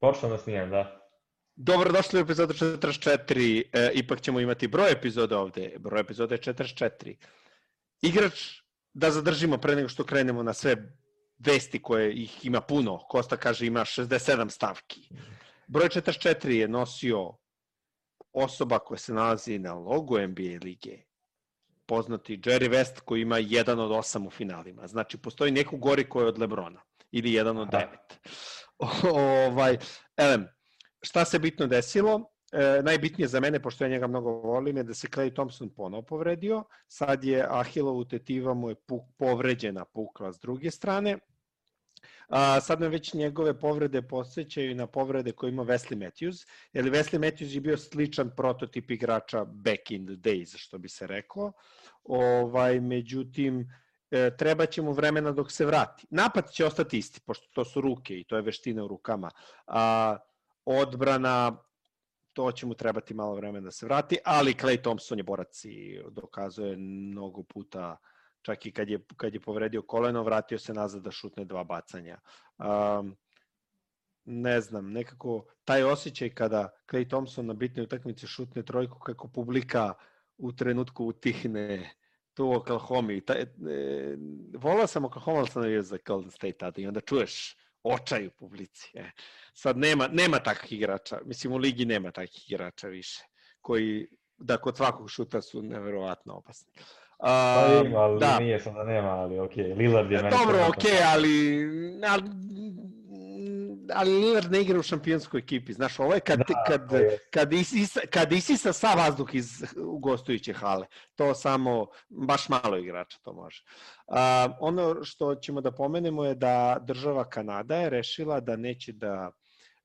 Počnem da snijem, da. Dobrodošli u epizodu 44, e, ipak ćemo imati broj epizoda ovde, broj epizoda je 44. Igrač, da zadržimo pre nego što krenemo na sve vesti koje ih ima puno, Kosta kaže ima 67 stavki. Broj 44 je nosio osoba koja se nalazi na logu NBA lige, poznati Jerry West koji ima jedan od osam u finalima. Znači, postoji neko gori koji je od Lebrona ili jedan od devet. Ovaj, elem, šta se bitno desilo? E, najbitnije za mene, pošto ja njega mnogo volim, je da se Clay Thompson ponovo povredio. Sad je Ahilovu tetiva mu je puk, povređena pukla s druge strane. A, sad me već njegove povrede posjećaju na povrede koje ima Wesley Matthews, jer Wesley Matthews je bio sličan prototip igrača back in the days, što bi se reklo. Ovaj, međutim, e, treba će mu vremena dok se vrati. Napad će ostati isti, pošto to su ruke i to je veština u rukama. A, odbrana, to će mu trebati malo vremena da se vrati, ali Clay Thompson je borac i dokazuje mnogo puta, čak i kad je, kad je povredio koleno, vratio se nazad da šutne dva bacanja. Um, ne znam, nekako taj osjećaj kada Clay Thompson na bitnoj utakmici šutne trojku, kako publika u trenutku utihne, tu u Oklahoma. Taj, e, volao sam Oklahoma, ali sam navio za Golden State tada i onda čuješ očaj u publici. E. Sad nema, nema takvih igrača, mislim u ligi nema takvih igrača više, koji da kod svakog šuta su neverovatno opasni. A, pa ima, ali da. nije sam da nema, ali okej, okay. Lillard je meni... Dobro, okej, okay, ali, ali ali Lillard ne igra u šampionskoj ekipi. Znaš, ovo je kad, da, kad, kad, isisa, kad isisa sa vazduh iz gostujuće hale. To samo, baš malo igrača to može. A, ono što ćemo da pomenemo je da država Kanada je rešila da neće da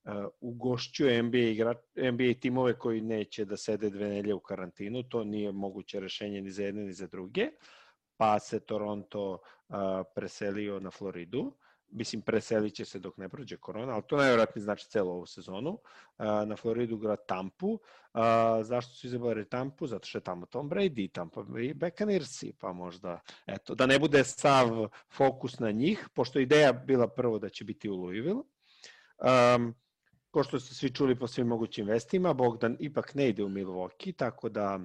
uh, ugošćuje NBA, igra, NBA timove koji neće da sede dve nelje u karantinu. To nije moguće rešenje ni za jedne ni za druge. Pa se Toronto uh, preselio na Floridu. Mislim, preselit će se dok ne prođe korona, ali to najvjerojatnije znači celo ovu sezonu. Na Floridu grad Tampu. Zašto su izabrali Tampu? Zato što je tamo Tom Brady Tampa i Buccaneersi, pa možda, eto, da ne bude sav fokus na njih, pošto ideja bila prvo da će biti u Louisville. Um, ko što ste svi čuli po svim mogućim vestima, Bogdan ipak ne ide u Milwaukee, tako da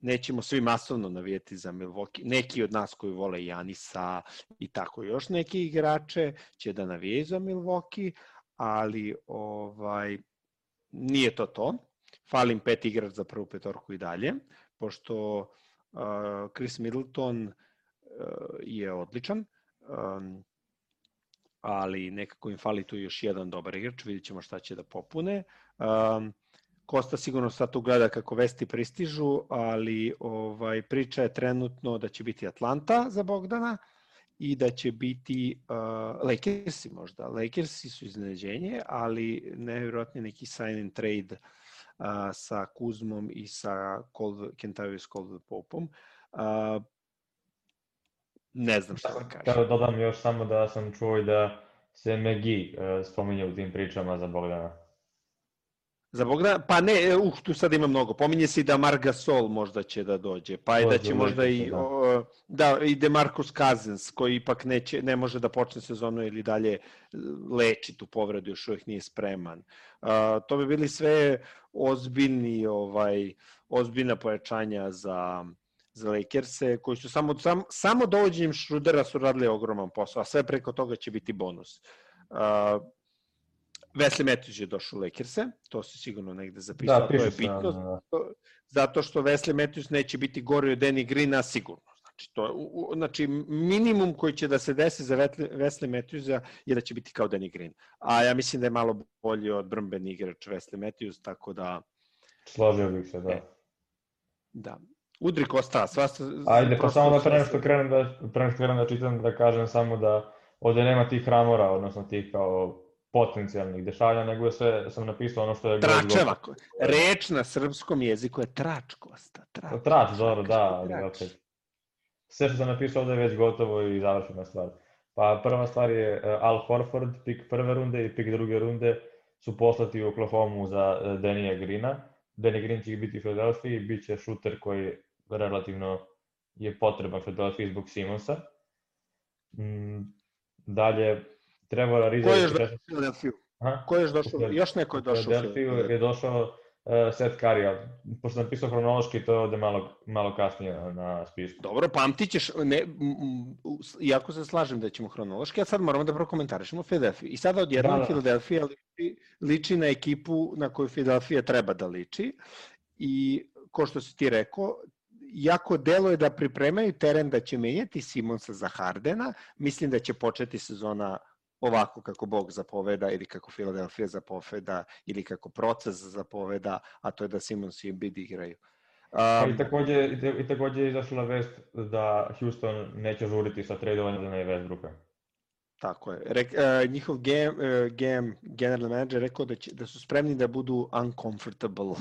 nećemo svi masovno navijeti za Milwaukee. Neki od nas koji vole Janisa i tako još neki igrače će da navijaju za Milwaukee, ali ovaj nije to to. Falim pet igrač za prvu petorku i dalje, pošto uh, Chris Middleton uh, je odličan, um, ali nekako im fali tu još jedan dobar igrač, vidjet ćemo šta će da popune. Um, Kosta sigurno sad tu gleda kako vesti pristižu, ali ovaj priča je trenutno da će biti Atlanta za Bogdana i da će biti uh, Lakersi možda. Lakersi su iznenađenje, ali nevjerojatno neki sign and trade uh, sa Kuzmom i sa Kentavius Coldwell Popom. Uh, ne znam šta da kažem. Kada dodam još samo da sam čuo da se Megi uh, spominje u tim pričama za Bogdana. Za Bogdana, pa ne, uh, tu sad ima mnogo. Pominje se i da Marga Sol možda će da dođe, pa i da će možda i, da. O, da, i Demarcus Cousins, koji ipak neće, ne može da počne sezonu ili dalje leči tu povredu, još uvijek nije spreman. Uh, to bi bili sve ozbiljni, ovaj, ozbiljna pojačanja za, za Lakers-e, koji su samo, sam, samo dovođenjem Šrudera su radili ogroman posao, a sve preko toga će biti bonus. Uh, Wesley Matthews je došao u Lakers-e, to se sigurno negde zapisao, da, to je bitno, da, da. zato što Wesley Matthews neće biti gori od Danny Greena sigurno. Znači, to, u, znači, minimum koji će da se desi za Wesley Matthewsa je da će biti kao Danny Green. A ja mislim da je malo bolji od brmbeni igrač Wesley Matthews, tako da... Složio bih se, da. E, da. Udri Kosta, sva... Ajde, pa samo da pre što krenem da, pre što krenem da čitam, da kažem samo da ovde nema tih ramora, odnosno tih kao potencijalnih dešavanja, nego je sve, sam napisao ono što je... Tračeva, reč na srpskom jeziku je trač, Kosta. Trač, trač dobro, da, ali opet. Sve što sam napisao ovde je već gotovo i završena stvar. Pa prva stvar je uh, Al Horford, pik prve runde i pik druge runde su poslati u Oklahoma za uh, Denija Grina. Danny Green će biti u i bit će šuter koji relativno je potreban Philadelphia zbog Simonsa. Mm, dalje, Trevor Ariza... Ko je još Philadelphia? Aha. Ko je još došao? Još neko je došao. U Philadelphia je došao uh, Seth Curry, pošto sam pisao hronološki, to je ovde malo, malo kasnije na spisku. Dobro, pamtit ćeš, ne, iako se slažem da ćemo hronološki, a sad moramo da prokomentarišemo Philadelphia. I sada odjednom da, da. Philadelphia liči, liči na ekipu na koju Philadelphia treba da liči i ko što si ti rekao, jako delo je da pripremaju teren da će menjati Simonsa za Hardena, mislim da će početi sezona ovako kako Bog zapoveda ili kako Filadelfija zapoveda ili kako proces zapoveda, a to je da Simons i Embiid igraju. Um, I takođe, i takođe je izašla vest da Houston neće žuriti sa tradovanjem za Westbrooka. Tako je. Re, uh, njihov GM, uh, GM, general manager, rekao da, će, da su spremni da budu uncomfortable,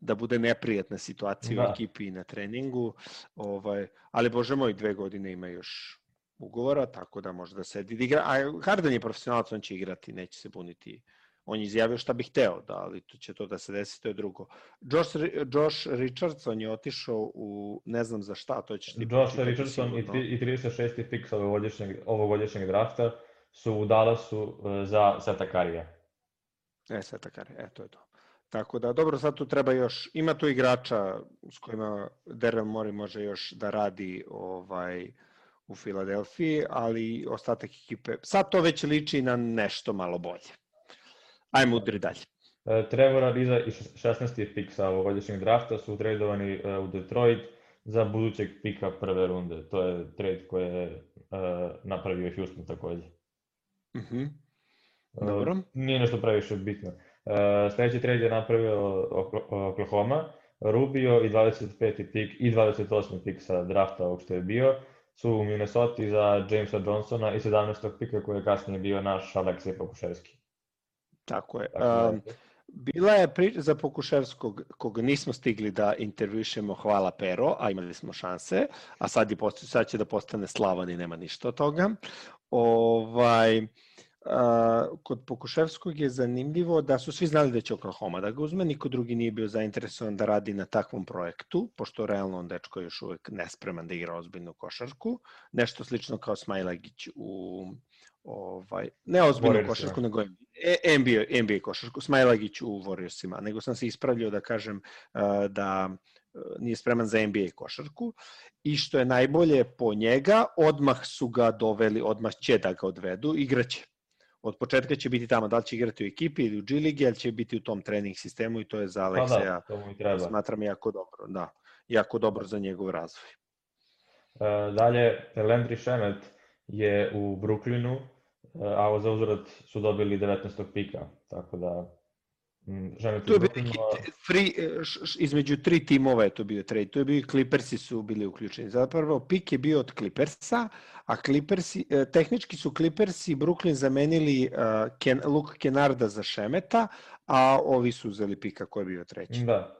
da bude neprijatna situacija da. u ekipi na treningu, ovaj, ali bože moj, dve godine ima još ugovora, tako da može da sedi da igra. A Harden je profesionalac, on će igrati, neće se buniti. On je izjavio šta bi hteo, da, ali to će to da se desi, to je drugo. Josh, Josh Richardson je otišao u, ne znam za šta, to ćeš ti... Josh Richardson i, i 36. pik ovogodišnjeg, ovogodišnjeg drafta su u Dallasu uh, za Seta Karija. E, Seta Karija, e, to je to. Tako da, dobro, sad tu treba još, ima tu igrača s kojima Daryl Mori može još da radi ovaj, uh, u Filadelfiji, ali ostatak ekipe, sad to već liči na nešto malo bolje. Ajmo udri dalje. E, Trevor Ariza i 16. pik sa ovogodišnjeg drafta su tradovani e, u Detroit za budućeg pika prve runde. To je trade koje je e, napravio Houston takođe. Uh mhm. -huh. Dobro. Nije nešto previše bitno. Sledeći trade je napravio Oklahoma, Rubio i 25. pik i 28. pik sa drafta ovog što je bio su u Minnesota za Jamesa Johnsona i 17. pika koji je kasnije bio naš Aleksej Pokuševski. Tako je. Tako um, bila je priča za Pokuševskog, koga nismo stigli da intervjušemo, hvala Pero, a imali smo šanse, a sad, je posto, sad će da postane slavan i nema ništa od toga. Ovaj, Uh, kod Pokuševskog je zanimljivo da su svi znali da će Oklahoma da ga uzme, niko drugi nije bio zainteresovan da radi na takvom projektu, pošto realno on dečko je još uvek nespreman da igra ozbiljnu košarku, nešto slično kao Smajlagić u ovaj, ne ozbiljnu košarku, nego NBA, NBA košarku, Smajlagić u Warriorsima, nego sam se ispravljao da kažem uh, da nije spreman za NBA košarku. I što je najbolje po njega, odmah su ga doveli, odmah će da ga odvedu, igraće od početka će biti tamo, da li će igrati u ekipi ili u G ligi, ali će biti u tom trening sistemu i to je za Alekseja, pa da, treba. smatram jako dobro, da, jako dobro za njegov razvoj. E, dalje, Landry Šemet je u Brooklynu, e, a za uzvrat su dobili 19. pika, tako da Mm, to je bio neki free, e, između tri timova je to bio trade. To je bio Clippersi su bili uključeni. Zapravo pik je bio od Clippersa, a Clippersi, e, tehnički su Clippersi Brooklyn zamenili uh, Ken, Luke Kenarda za Šemeta, a ovi su uzeli pika koji je bio treći. Da.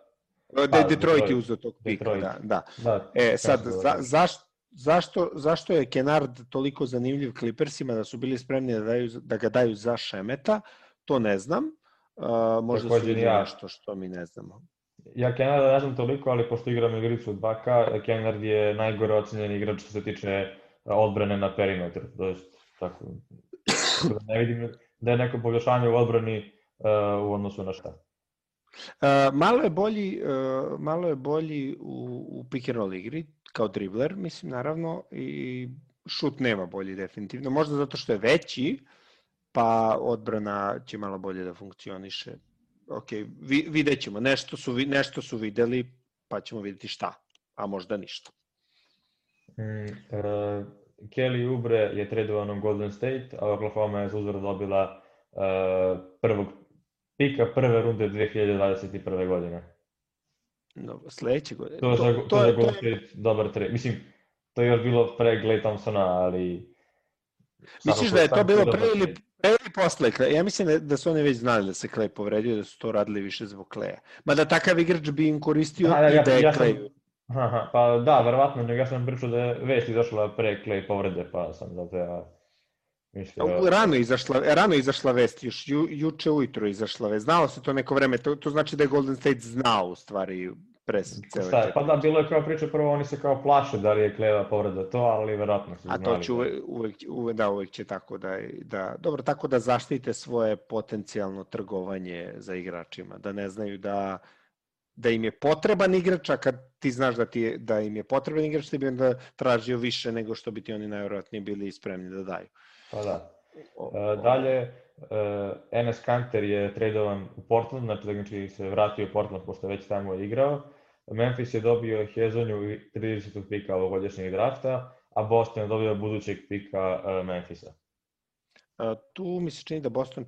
Da, Detroit, Detroit je uzeo tog pika, Detroit. da. da. da e, sad, za, zašto, zašto, zašto je Kenard toliko zanimljiv Clippersima da su bili spremni da, daju, da ga daju za Šemeta, to ne znam Možda Takođe, su ja. nešto što mi ne znamo. Ja Kennarda ne znam toliko, ali pošto igram igricu od 2K, Kennard je najgore ocenjen igrač što se tiče odbrane na perimetru. To je tako, da ne vidim da je neko poboljšanje u odbrani uh, u odnosu na šta. Uh, malo je bolji, uh, malo je bolji u, u pick and roll igri, kao dribler, mislim, naravno, i šut nema bolji definitivno. Možda zato što je veći, uh, pa odbrana će malo bolje da funkcioniše. Ok, vi, vidjet ćemo, nešto su, nešto su videli, pa ćemo videti šta, a možda ništa. Mm, uh, Kelly Ubre je tradovan u Golden State, a Oklahoma je uzor dobila uh, prvog pika prve runde 2021. godine. No, sledeće godine. To, to, to, to je Golden State dobar trade. Mislim, to je još bilo pre Clay Thompsona, ali... Misliš da je to bilo pre ili, Pre ili posle Kleja? Ja mislim da, da su oni već znali da se Klej povredio, da su to radili više zbog Kleja. Mada takav igrač bi im koristio da, i ja, da je ja Klej. Aha, pa da, verovatno, nego ja sam pričao da je već izašla pre Klej povrede, pa sam zato ja mislio... Rano izašla, rano izašla vest, još ju, juče ujutro izašla vest. Znalo se to neko vreme, to, to znači da je Golden State znao u stvari pre cele Šta, Pa da, bilo je kao priča, prvo oni se kao plaše da li je Kleva povreda to, ali verovatno su znali. A to će uvek, uvek, uvek, da, uvek će tako da, da, dobro, tako da zaštite svoje potencijalno trgovanje za igračima, da ne znaju da da im je potreban igrač, a kad ti znaš da, ti je, da im je potreban igrač, ti bi onda tražio više nego što bi ti oni najvjerojatnije bili spremni da daju. Pa da. E, dalje, uh, Enes Kanter je tradovan u Portland, znači da znači se vratio u Portland pošto već tamo je igrao. Memphis je dobio Hezonju i 30. pika ovogodišnjeg drafta, a Boston je dobio budućeg pika uh, Memphisa. Uh, tu mi se čini da Boston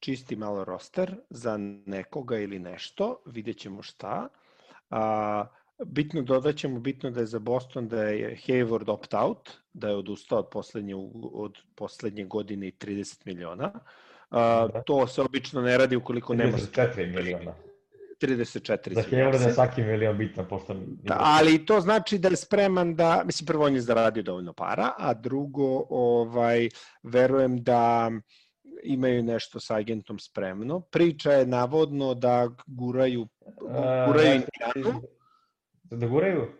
čisti malo roster za nekoga ili nešto, vidjet ćemo šta. Uh, bitno dodat ćemo, bitno da je za Boston da je Hayward opt-out, da je odustao od poslednje, od poslednje godine i 30 miliona. Uh, to se obično ne radi ukoliko nema... 34 miliona. 34. Za Hayward je svaki milion bitno, pošto... Da, ali to znači da je spreman da, mislim, prvo on je zaradio dovoljno para, a drugo, ovaj, verujem da imaju nešto sa agentom spremno. Priča je navodno da guraju, guraju uh, Indijanu. Da guraju?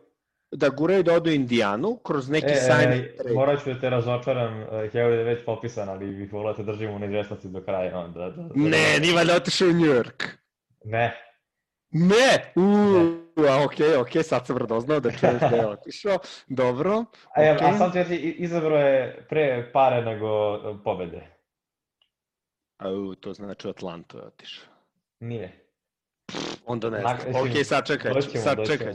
Da guraju da odu Indijanu kroz neki e, sign e, trade. Morat ću da te razočaram, Howard je već popisan, ali bih volao da držimo u neizvestnosti do kraja. Onda, da, da, da, ne, nima da otišao u New York. Ne. Ne! Uuu, a okej, okay, okej, okay, sad sam radoznao da čuješ da je otišao. Dobro. A, okay. a sam ti izabro je pre pare nego pobede. A, to znači Atlanto je otišao. Nije. Onda ne znam. Ok, sad čekaj, sad čekaj.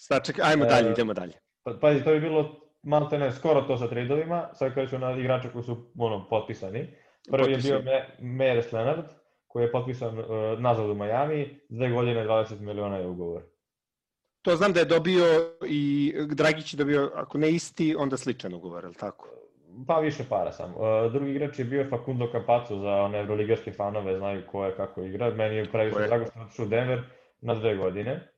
Sad čekaj, ajmo dalje, e, idemo dalje. Pa, pazi, to bi bilo malo te ne, skoro to sa tradeovima, sad kreću na igrače koji su ono, potpisani. Prvi je bio Meres Leonard, koji je potpisan uh, nazad u Miami, dve godine 20 miliona je ugovor. To znam da je dobio i Dragić je dobio, ako ne isti, onda sličan ugovor, je li tako? Pa više para samo. Uh, drugi igrač je bio Facundo Campazzo za one evroligaške fanove, znaju ko je kako igra. Meni je previše drago što otišao u Denver na dve godine.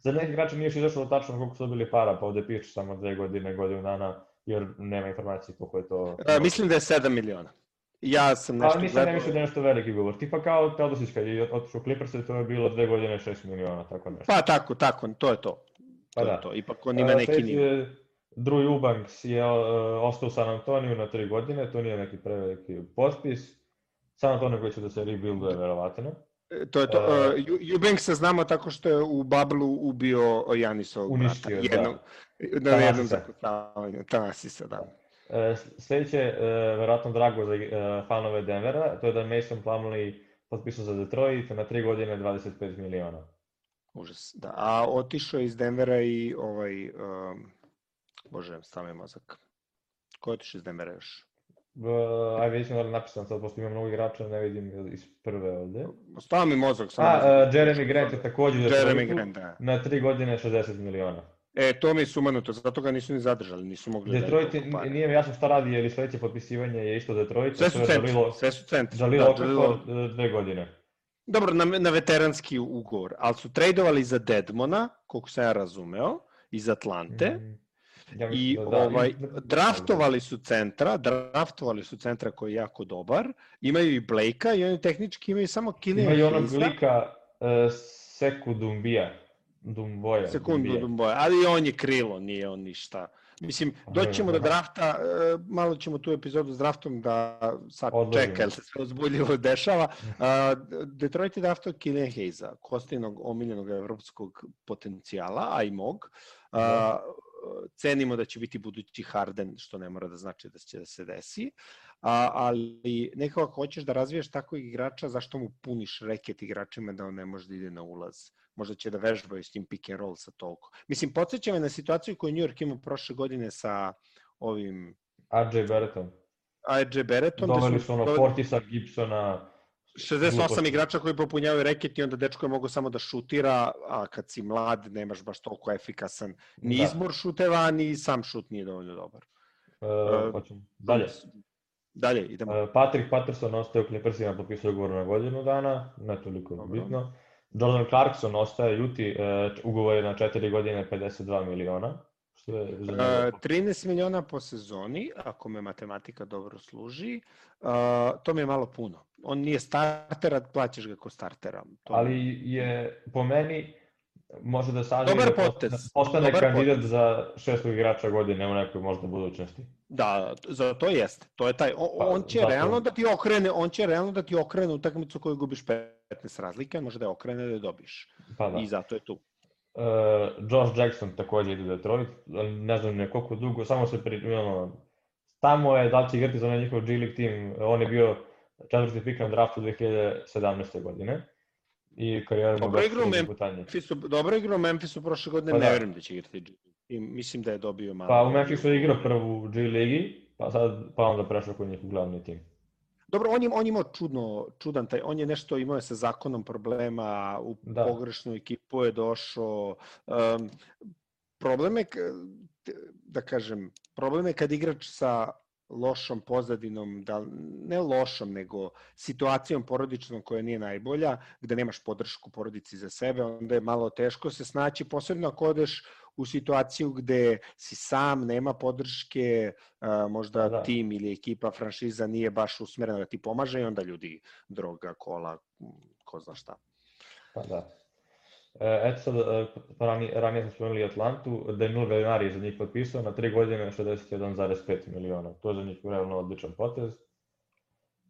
Za neki igrača nije još izašlo tačno koliko su dobili para, pa ovde piše samo dve godine, godinu dana, jer nema informacije koliko je to... Uh, mislim da je 7 miliona. Ja sam nešto... Ali nisam ne mislim da je nešto veliki ugovor. Tipa kao Teodosić kad je otišao Clippers, to je bilo dve godine 6 miliona, tako nešto. Pa tako, tako, to je to. Pa to da. je to. Ipak on ima neki nivo. Drew Eubanks je uh, ostao u San Antoniju na tri godine, to nije neki preveliki potpis. San Antonio koji će da se rebuilduje, verovatno. E, to je to. Uh, Eubanks se znamo tako što je u Bablu ubio Janisovog brata. Jednog, da. Na jednom zakucavanju. Tanasisa, da. Uh, sledeće, uh, verovatno drago za uh, fanove Denvera, to je da Mason Plumlee potpisao za Detroit na tri godine 25 miliona. Užas, da. A otišao iz Denvera i ovaj... Um, Bože, stave mozak. Ko je otišao iz Denvera još? Uh, ajde, vidimo da li napisan sad, pošto ima mnogo igrača, ne vidim iz prve ovde. Stava mi mozak. Sam A, uh, Jeremy Grant je takođe da Jeremy Grant, da. na tri godine 60 miliona. E, to mi je sumanuto, zato ga nisu ni zadržali, nisu mogli Detroit da Detroit nije mi jasno šta radi, jer i sledeće potpisivanje je isto Detroit. Sve su centri, sve su centri. Žalilo da, Okafor dve godine. Dobro, na, na veteranski ugovor, ali su tradovali za Dedmona, koliko sam ja razumeo, iz Atlante. Mm Ja I da, da, ovaj, draftovali su centra, draftovali su centra koji je jako dobar, imaju i Blakea i oni tehnički imaju samo Killian Imaju onog lika uh, Seku Dumbija, Dumboja. Sekundu Dumboja, ali on je krilo, nije on ništa. Mislim, doćemo do drafta, e, malo ćemo tu epizodu s draftom da sad Odložimo. čeka, jer se sve uzbuljivo dešava. Detroit je draftao Killian Hayza, Kostinog omiljenog evropskog potencijala, a i mog. Da cenimo da će biti budući Harden, što ne mora da znači da će da se desi, a, ali nekako ako hoćeš da razvijaš takvog igrača, zašto mu puniš reket igračima da on ne može da ide na ulaz? Možda će da vežbaju s tim pick and roll sa toliko. Mislim, podsjeća me na situaciju koju New York ima prošle godine sa ovim... RJ Barrettom. RJ Barrettom. Doveli su ono Fortisa, Gibsona, 68 igrača koji popunjavaju reket i onda dečko je mogo samo da šutira, a kad si mlad nemaš baš toliko efikasan ni da. izbor šuteva, ni sam šut nije dovoljno dobar. Uh, uh, dalje. Dalje, idemo. Uh, Patrick Patterson ostaje u Clippersima, potpisao ugovor na godinu dana, ne toliko Dobro. bitno. Jordan Clarkson ostaje Juti, uh, ugovor je na 4 godine 52 miliona. Je uh, 13 miliona po sezoni, ako me matematika dobro služi. To mi je malo puno on nije starter, a plaćaš ga kao startera. To... Ali je po meni može da sađe Dobar da potez. postane, postane Dobar kandidat potez. za šestog igrača godine u nekoj možda budućnosti. Da, za to jeste. To je taj on, Pa, on će zato- realno da ti okrene, on će realno da ti okrene utakmicu koju gubiš 15 razlike, on može da je okrene da je dobiš. Pa da. I zato je tu. Uh, Josh Jackson takođe ide u Detroit, ali ne znam ne koliko dugo, samo se pri, ono, tamo je da li će igrati za onaj njihov G League tim, on je bio četvrti pik na draftu 2017. godine i karijera mu Dobro baš igra u ide putanje. Memphisu, dobro igra u Memphisu prošle godine, Pa ne da. verujem da će igrati G. I mislim da je dobio malo. Pa u Memphisu je igrao prvu G ligi, pa sad pa onda prešao kod njih u glavni tim. Dobro, on je, on je imao čudno, čudan taj, on je nešto imao sa zakonom problema, u Da. pogrešnu ekipu je došao. Um, problem je, da kažem, problem je kad igrač sa lošom pozadinom, da, ne lošom, nego situacijom porodičnom koja nije najbolja, gde nemaš podršku porodici za sebe, onda je malo teško se snaći, posebno ako odeš u situaciju gde si sam, nema podrške, a, možda Da. tim ili ekipa, franšiza nije baš usmerena da ti pomaže i onda ljudi droga, kola, ko zna šta. Pa da. E, eto sad, e, rani, ranije smo spomenuli Atlantu, Danilo Gallinari je za njih potpisao na 3 godine 61,5 miliona. To je za njih realno odličan potez.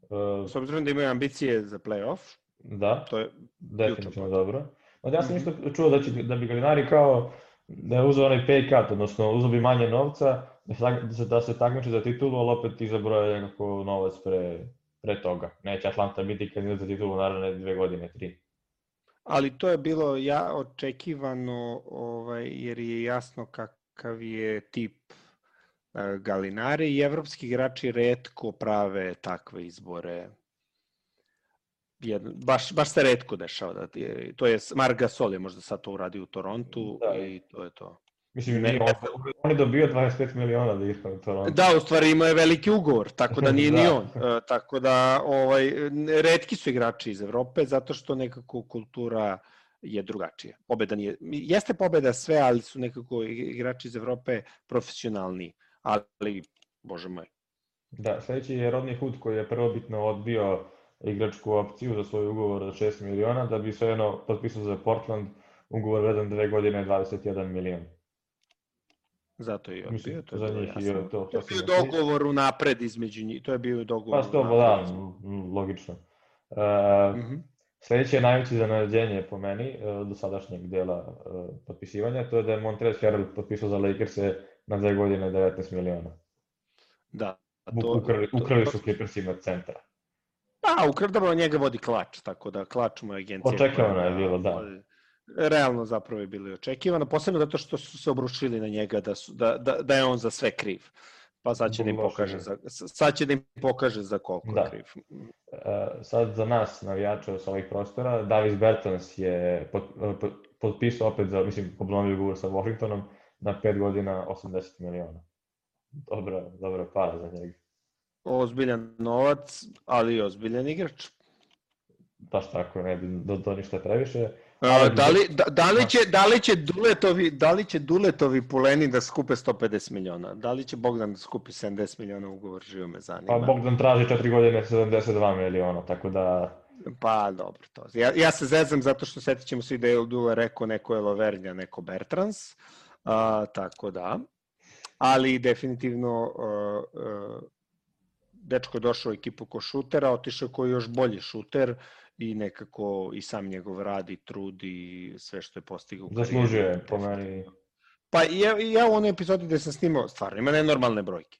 E, S obzirom da imaju ambicije za playoff, da, to je definitivno dobro. Ma ja sam Mhm. isto čuo da, će, da bi Gallinari kao da je uzeo onaj pay cut, odnosno uzeo bi manje novca, da da se, da se takmiči za titulu, ali opet izabrao je nekako novac pre, pre toga. Neće Atlanta biti kandidat za titulu naravne dve godine, tri. ali to je bilo ja očekivano ovaj jer je jasno kakav je tip e, Galinari i evropski igrači retko prave takve izbore. Jedno, baš, baš se retko dešava. Da ti, to je Marc Gasol je možda sad to uradio u Torontu Da. i to je to. Mislim, Ne- on, on je dobio 25 miliona da igra u Toronto. Da, u stvari imao je veliki ugovor, tako da nije ni Da. on. E, tako da ovaj, redki su igrači iz Evrope zato što nekako kultura je drugačija. Pobeda nije, jeste pobeda sve, ali su nekako igrači iz Evrope profesionalni, ali, bože moj, Da, sledeći je Rodney Hood koji je prvobitno odbio igračku opciju za svoj ugovor od 6 miliona, da bi svejedno potpisao za Portland ugovor vredan dve godine 21 milion. zato je i Mislim, odbio. To je za bilo njih jasno. je to To je sasvim bio dogovor unapred između njih, to je bio dogovor Pa sto, da, logično. Uh, Mhm. Sledeće je najveće iznenađenje po meni uh, do sadašnjeg dela uh, potpisivanja, to je da je Montrezl Harrell potpisao za Lakers-e na dve godine 19 miliona. Da. To, ukrali, ukrali su Clippersima centra. Pa, ukr, dobro, njega vodi klač, tako da klač mu je agencija. Očekivano je bilo, da. Realno zapravo je bilo i očekivano, posebno zato što su se obrušili na njega da, su, da, da, da je on za sve kriv. Pa sad će da im pokaže za, sad će da im pokaže za koliko Da. je kriv. Uh, sad za nas, navijača sa ovih prostora, Davis Bertans je pot, pot, potpisao opet za, mislim, obnovio ugovor sa Washingtonom na 5 godina 80 miliona. Dobra, dobra para za njega. Ozbiljan novac, ali i ozbiljan igrač. Baš tako, ne bi do, do ništa previše. A, da, li, da, da, li će, da, li će Duletovi, da li će Duletovi puleni da skupe 150 miliona? Da li će Bogdan da skupi 70 miliona ugovor? Živo me zanima. Pa Bogdan traži 4 godine 72 miliona, tako da Pa dobro, to. Ja, ja se zezam zato što setit ćemo svi da je Dule rekao neko je Lovernja, neko Bertrans, a, tako da. Ali definitivno a, a, dečko je došao u ekipu ko šutera, otišao ko još bolji šuter i nekako i sam njegov rad i trud i sve što je postigao zaslužuje je po meni. Pa ja, ja u onoj epizodi gde sam snimao, stvarno ima nenormalne brojke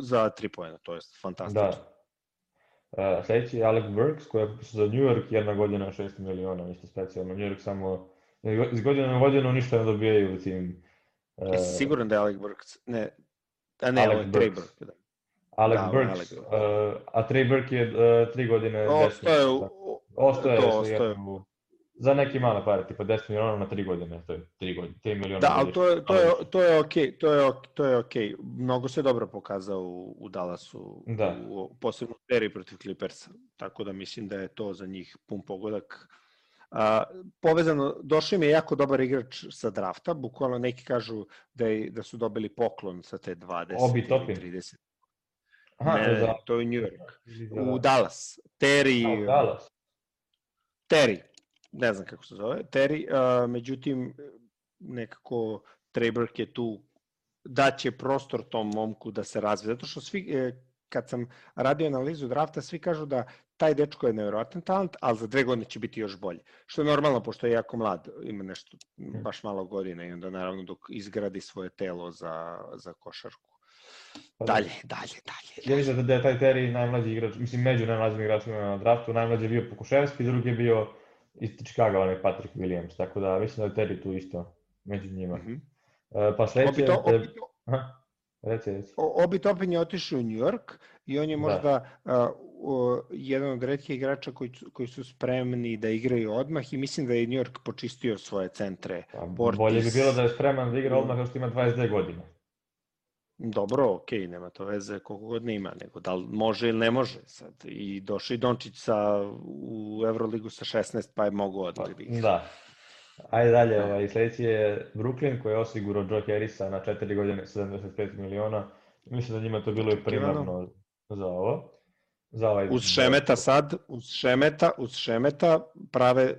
za tri pojena, to je fantastično. Da. Uh, sledeći je Alec Burks koji je za New York jedna godina 6 miliona, ništa specijalno. New York samo iz godine na godinu ništa ne dobijaju u tim. Uh, Jesi siguran da je Alec Burks? Ne, a ne, Alec ovo je Trey Burks. Da. Alec da, Burks, Alec uh, a Trey Burke je uh, tri godine... Ostaje 10 u... miliona. Ostaje, to ostaje. jednom- za neki male pare, tipa 10 miliona na 3 godine, to je 3 godine, 3 miliona. Da, ali to je, to je, to je okej, to je, ok- to je okej. Mnogo se dobro pokazao u, u Dallasu, Da. u, posebno u seriji protiv Clippersa, tako da mislim da je to za njih pun pogodak. A, povezano, došao im je jako dobar igrač sa drafta, bukvalno neki kažu da, je, da su dobili poklon sa te 20 Obi ili Toppin. 30. Aha, ne, za... to je New York. U Dallas. Terry, A, u Dallas. Terry. ne znam kako se zove, Terry, uh, međutim, nekako Treberk je tu daće prostor tom momku da se razvije. Zato što svi, e, kad sam radio analizu drafta, svi kažu da taj dečko je nevjerovatan talent, ali za dve godine će biti još bolje. Što je normalno, pošto je jako mlad, ima nešto, baš malo godina i onda naravno dok izgradi svoje telo za, za košarku. Pa da. dalje, dalje, dalje. Ja mislim da je taj Terry najmlađi igrač, mislim među najmlađim igračima na draftu, najmlađi je bio Pokuševski, drugi je bio iz Chicago, onaj Patrick Williams, tako da mislim da je Terry tu isto među njima. Mm -hmm. uh, pa sledeće... Obito, Aha, reci, reci. Obi Topin je otišao u New York i on je da. možda da. uh, jedan od redkih igrača koji, koji su spremni da igraju odmah i mislim da je New York počistio svoje centre. Pa, bolje bi bilo da je spreman da igra odmah što ima 22 godine. Dobro, ok, nema to veze koliko god ne ima, nego da li može ili ne može sad. I došao i Dončić sa, u Euroligu sa 16, pa je mogo odmah da igra. Da. Ajde dalje, ovaj, sledeći je Brooklyn koji je osigurao Joe Harrisa na 4 godine 75 miliona. Mislim da njima to bilo i primarno za ovo. Za ovaj uz Šemeta sad, uz Šemeta, uz Šemeta prave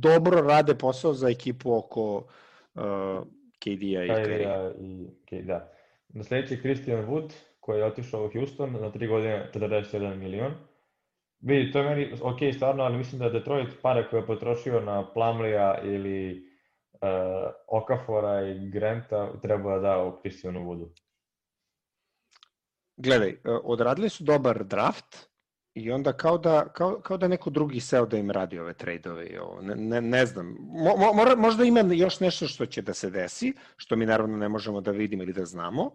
dobro rade posao za ekipu oko uh, KD-a i Curry. I, da. Na sledeći je Christian Wood, koji je otišao u Houston na 3 godine 41 milion. Vidi, to je meni ok stvarno, ali mislim da Detroit pare koje je potrošio na Plamlija ili uh, Okafora i Granta treba da da u Christianu Woodu. Gledaj, e, odradili su dobar draft, I onda kao da, kao, kao da neko drugi seo da im radi ove trade-ove i ovo. Ne, ne, ne znam. Mo, mo, možda ima još nešto što će da se desi, što mi naravno ne možemo da vidimo ili da znamo,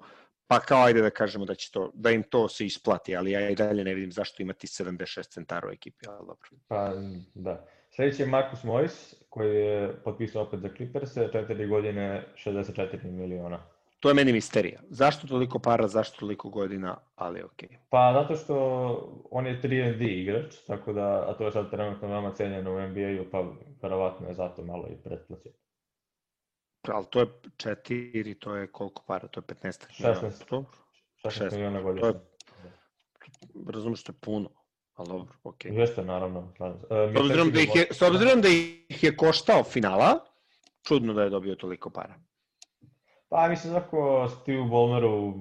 pa kao ajde da kažemo da će to, da im to se isplati, ali ja i dalje ne vidim zašto imati 76 centara u ekipi, ali dobro. Pa, da. Sljedeći je Marcus Morris, koji je potpisao opet za Clippers, 4 godine 64 miliona. To je meni misterija. Zašto toliko para, zašto toliko godina, ali. Okay. Pa zato što on je 3 D igrač, tako da, a to je sad trenutno veoma cenjeno u NBA-u, pa verovatno je zato malo i pretplaćen. Ali to je 4, to je koliko para? To je 15 miliona. 16, 16 miliona godišnje. To je, razumeš, to je puno. Ali dobro. Okay. Jeste, naravno. Uh, s, obzirom da ih je, s obzirom da ih je koštao finala, čudno da je dobio toliko para. Pa mislim ako Steve Ballmeru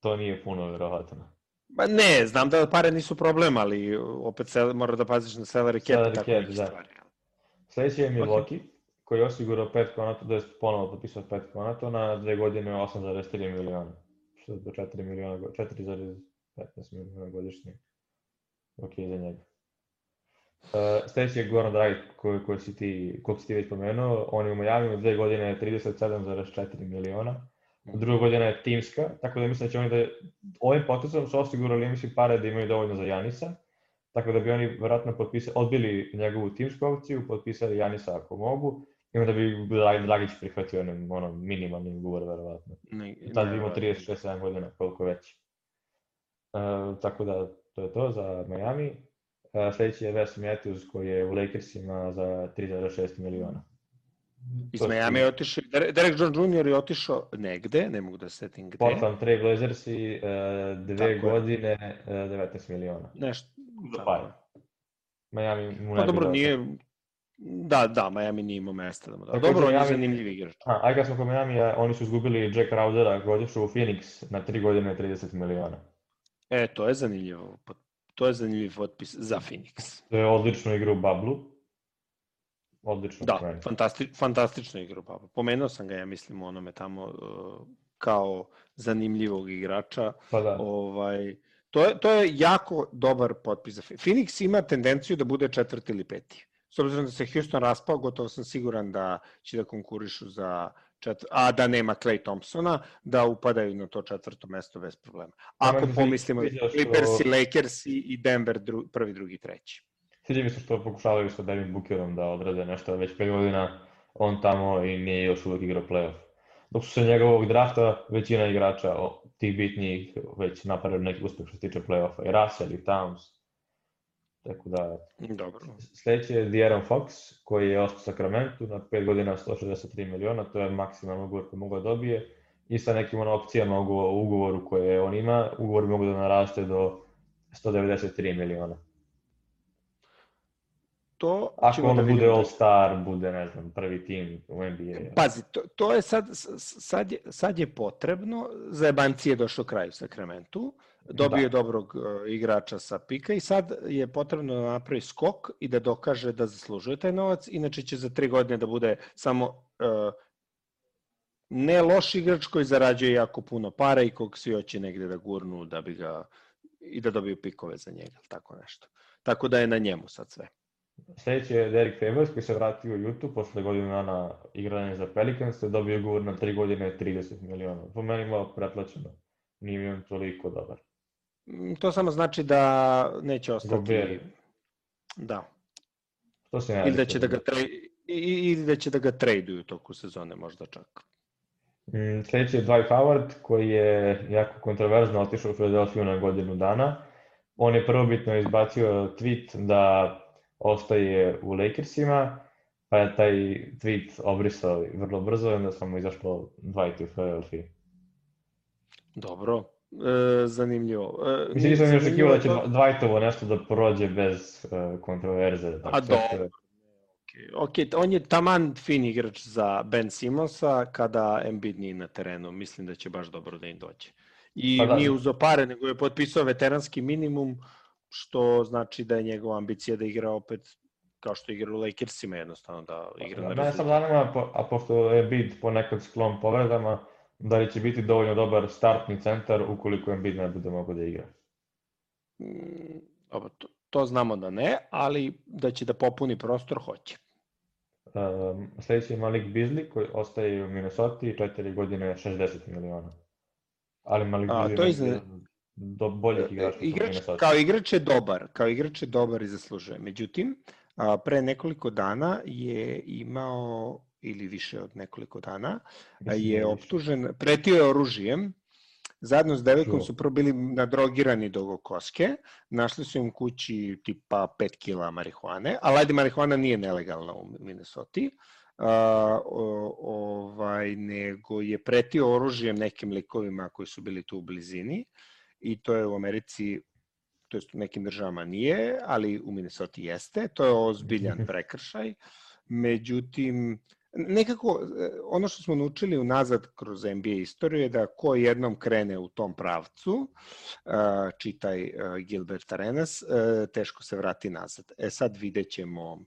to nije puno verovatno. Ba ne, znam da pare nisu problem, ali opet se, mora da paziš na salary cap tako cap, da. stvari. Sledeći je Milwaukee, okay. koji je osigurao pet konata, da je ponovo potpisao pet konata na dve godine 8,3 miliona. Što je do 4 miliona, 4,15 miliona godišnje. Ok, za njega. Uh, sledeći je Goran Dragic koji, koji si ti, koliko si ti već pomenuo, on je u Miami u dve godine 37,4 miliona, u druga godina je timska, tako da mislim da će oni da, ovim potezom su osigurali, mislim, pare da imaju dovoljno za Janisa, tako da bi oni verovatno potpisali, odbili njegovu timsku opciju, potpisali Janisa ako mogu, i onda bi Dragić prihvatio onim ono, minimalni ugovor, verovatno. Tad bi imao 36-7 godina, koliko već. Uh, tako da, to je to za Miami. Sledeći je Wes Matthews koji je u Lakersima za 3,6 miliona. Iz Miami je otišao, Derek John Jr. je otišao negde, ne mogu da setim gde. Portland Trail Blazers i uh, dve Tako godine uh, 19 miliona. Nešto. Da. Miami mu ne pa dobro, nije, Da, da, Miami nije imao mesta da mu da. Pa dobro, on je zanimljiv igrač. A, aj kad smo kod Miami, oni su izgubili Jack Crowdera, godišu u Phoenix na 3 godine 30 miliona. E, to je zanimljivo to je zanimljiv potpis za Phoenix. To je odlično igra u Bablu. Odlično. Da, fantasti, fantastično igra u Bablu. Pomenuo sam ga, ja mislim, u onome tamo uh, kao zanimljivog igrača. Pa da. Ovaj, to, je, to je jako dobar potpis za Phoenix. Phoenix ima tendenciju da bude četvrti ili peti. S obzirom da se Houston raspao, gotovo sam siguran da će da konkurišu za čet... a da nema Clay Thompsona, da upadaju na to četvrto mesto bez problema. Ako pomislimo Clippers i Lakers i Denver dru... prvi, drugi, treći. Sviđa mi se što pokušavaju sa Devin Bookerom da odrade nešto već 5 godina on tamo i nije još uvek igrao playoff. Dok su se njegovog drafta većina igrača tih bitnijih već napravili neki uspeh što se tiče playoffa. I Russell i Towns Tako da, Dobro. sledeći je De'Aaron Fox, koji je ostao Sacramento na 5 godina 163 miliona, to je maksimalno ugovor koji mogu da dobije, i sa nekim ono, opcijama u ugovoru koje on ima, ugovor mogu da naraste do 193 miliona. to Ako on da bude all-star, bude, ne znam, prvi tim u NBA. Pazi, to, to je sad, sad, je, sad je potrebno, za Ebanci je došao kraj u Sakramentu, dobio da. dobrog uh, igrača sa pika i sad je potrebno da napravi skok i da dokaže da zaslužuje taj novac, inače će za tri godine da bude samo uh, ne loš igrač koji zarađuje jako puno para i kog svi hoće negde da gurnu da bi ga i da dobiju pikove za njega, tako nešto. Tako da je na njemu sad sve. Sljedeći je Derek Favors koji se vratio u YouTube posle godinu dana igranja za Pelicans dobio ugovor na 3 godine 30 miliona. Po meni malo pretplaćeno. Nije mi on toliko dobar. Mm, to samo znači da neće ostati... Gobert. Da. To se ili da će da ga tra... ili da će da ga traduju toku sezone možda čak. Mm, sljedeći je Dwight Howard koji je jako kontroverzno otišao u Philadelphia na godinu dana. On je prvobitno izbacio tweet da ostaje u Lakersima, pa je taj tweet obrisao vrlo brzo i onda sam mu izašlo Dwight u Philadelphia. Dobro, e, zanimljivo. E, Mislim, nisam mi očekivao da će Dwightovo nešto da prođe bez e, kontroverze. A dobro. Ok, on je taman fin igrač za Ben Simonsa kada Embiid nije na terenu. Mislim da će baš dobro da im dođe. I pa da. nije uzo pare, nego je potpisao veteranski minimum, što znači da je njegova ambicija da igra opet kao što igra u Lakersima jednostavno da igra da, na Ne sam zanima, a pošto je Embiid ponekad sklon povredama, da li će biti dovoljno dobar startni centar ukoliko Embiid ne bude mogo da igra? Mm, dobro, to, to znamo da ne, ali da će da popuni prostor, hoće. Um, sledeći je Malik Beasley koji ostaje u Minnesota i četiri godine 60 miliona. Ali Malik Beasley to je izne... do boljih igrača. Igrač, kao igrač je dobar, kao igrač je dobar i zaslužuje. Međutim, a, pre nekoliko dana je imao ili više od nekoliko dana, Mislim je da optužen, pretio je oružijem Zajedno s devojkom su prvo bili nadrogirani do koske, našli su im kući tipa 5 kila marihuane, ali ajde marihuana nije nelegalna u Minnesota, uh, ovaj, nego je pretio oružjem nekim likovima koji su bili tu u blizini i to je u Americi to jest u nekim državama nije, ali u Minnesota jeste, to je ozbiljan prekršaj. Međutim, nekako e, ono što smo naučili unazad kroz NBA istoriju je da ko jednom krene u tom pravcu, e, čitaj e, Gilbert Arenas, teško se vrati nazad. E sad vidjet ćemo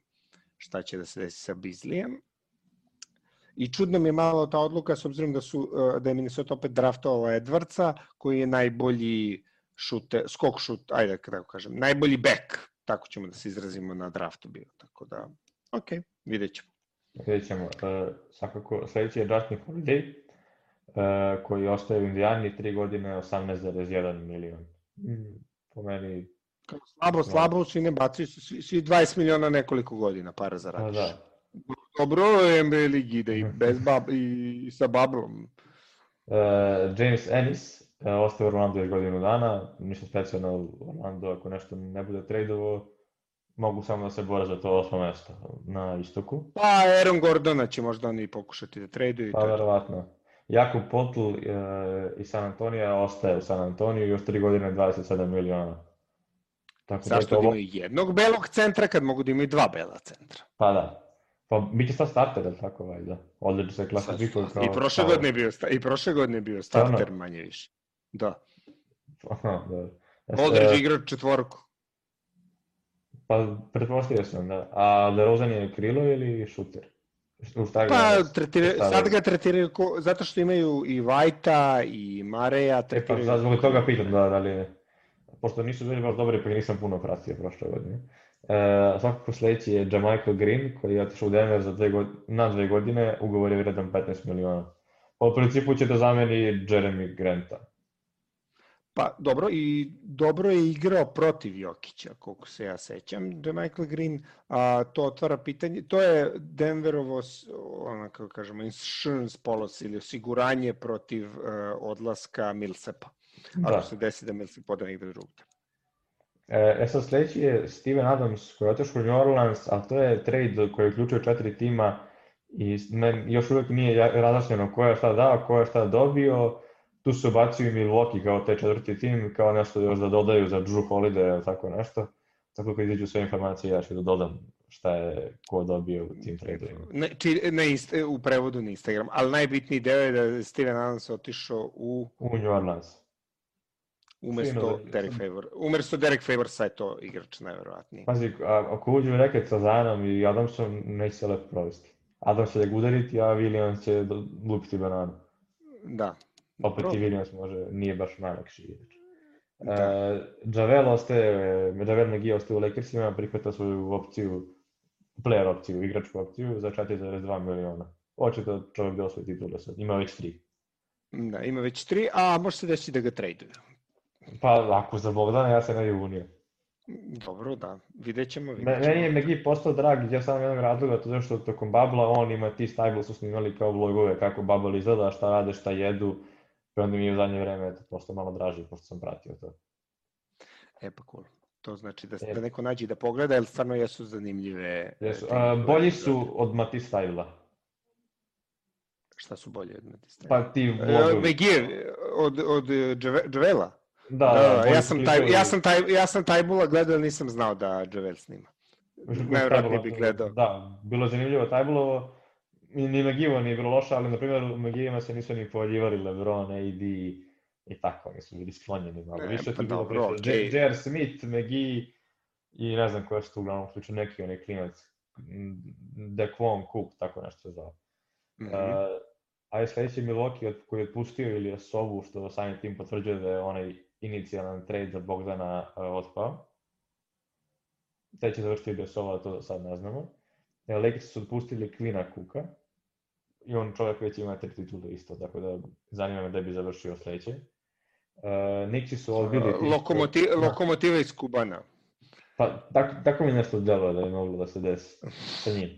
šta će da se desi sa Bizlijem. I čudno mi je malo ta odluka s obzirom da su da je Minnesota opet draftovala Edwardsa koji je najbolji šute, skok šut, ajde da kažem, najbolji back, tako ćemo da se izrazimo na draftu bio. Tako da, ok, vidjet ćemo. Vidjet ćemo. Uh, svakako, sledeći je Justin Holiday, uh, koji ostaje u Indijani 3 godine 18,1 milion. Mm, po meni... Slabo, slabo, svi ne bacaju, svi, svi 20 miliona nekoliko godina para za radiš. Da, da. Dobro je NBA ligi da i, bez bab, i, i sa bablom. Uh, James Ennis uh, ostaje u Orlando još godinu dana, ništa specijalno Orlando ako nešto ne bude tradovo, mogu samo da se bore za to osmo mesto na istoku. Pa Aaron Gordona će možda oni pokušati da traduju. Pa verovatno. Jakub Potl e, iz San Antonija ostaje u San Antoniju još 3 godine 27 miliona. Tako da Zašto da, ovo... imaju jednog belog centra kad mogu da imaju dva bela centra? Pa da. Pa biće sad starter, ali tako valjda. Odlično se klasifikuje kao... I prošle godine je bio, i prošle godine bio starter manje više. Da. Aha, da. Aldridge e, igra četvorku. Pa, pretpostavio sam, da. A DeRozan je krilo ili šuter? Pa, tretire, sad ga tretiraju, ko, zato što imaju i Vajta i Mareja. Tretiraju... E pa, zbog toga pitam, da, da li Pošto nisu bili baš dobri, pa nisam puno pratio prošle godine. E, svakako sledeći je Jamichael Green, koji je otišao u Denver za dve godine, na dve godine, ugovor je vredan 15 miliona. U principu će da zameni Jeremy Granta. Pa dobro i dobro je igrao protiv Jokića, koliko se ja sećam, da Michael Green, a, to otvara pitanje, to je Denverovo, ono kako kažemo, insurance policy ili osiguranje protiv uh, odlaska Milsepa. Da. Ako se desi da Milsep ode negde drugde. E, e sad sledeći je Steven Adams koji je otišao u New Orleans, ali to je trade koji je uključio četiri tima i men, još uvek nije različeno ko je šta dao, ko je šta dobio, tu se ubacio i Milwaukee kao taj četvrti tim, kao nešto još da dodaju za Drew Holiday ili tako nešto. tako kad izađu sve informacije, ja ću da dodam šta je ko dobio u tim tradeovima. Ne, či, na ist, u prevodu na Instagram, ali najbitniji deo je da je Steven Adams otišao u... U New Orleans. Umesto Derek Favor. Umesto Derek Favor, sad je to igrač najverovatniji. Pazi, ako uđu reket sa Zanom i Adamsom, neće se lepo provesti. Adams će da ga udariti, a Williams će lupiti bananu. Da. Opet i Williams može, nije baš najlakši igrač. Da. Uh, Javel ostaje, Javel McGee ostaje u Lakersima, prihvata svoju opciju, player opciju, igračku opciju za 4,2 miliona. Očito čovjek da osvoji titule sad, ima već tri. Da, ima već tri, a može se desiti da ga traduju. Pa ako za Bogdana, ja se ne bi unio. Dobro, da. Vidjet ćemo. Vidjet ćemo. Meni je Megi postao drag, ja sam jednog razloga, to što tokom Babla on ima ti stable su snimali kao vlogove, kako Bubble izgleda, šta rade, šta jedu, i onda mi je u zadnje vreme eto, postao malo draži, pošto sam pratio to. E pa cool. To znači da, e. da neko nađe da pogleda, jer stvarno jesu zanimljive. Jesu. A, bolji su od Mati Stajla. Šta su bolji od Mati Stajla? Pa ti vlogovi. Uh, Megir, od, od Džavela? Da, da, da ja, sam taj, ja, sam taj, ja sam taj bula gledao, nisam znao da Javel snima. Najvratnije bih gledao. Da, bilo je zanimljivo Tajbulovo. Ni Megivo nije bilo loše, ali na primjer u Megijima se nisu ni pojavljivali Lebron, AD i tako, oni su bili sklonjeni malo. Više pa tu bilo priče. Okay. J.R. Smith, Megi i ne znam koja su tu uglavnom slučaju neki onaj klinac. Dequan Cook, tako nešto se zove. Mm -hmm. uh, a je sledeći Milwaukee koji je otpustio ili je Sovu, što sami tim potvrđuje da je onaj inicijalan trade za Bogdana uh, otpao. Te će završiti ili Sova, to sad ne znamo. Lakers su otpustili Kvina Kuka i on čovjek već ima tri titule isto, tako da zanima me da bi završio sledeće. Uh, Nixi su odbili... Uh, Lokomotiv, da. Lokomotiva iz Kubana. Pa, tako, tako mi nešto deluje da je moglo da se desi sa njim.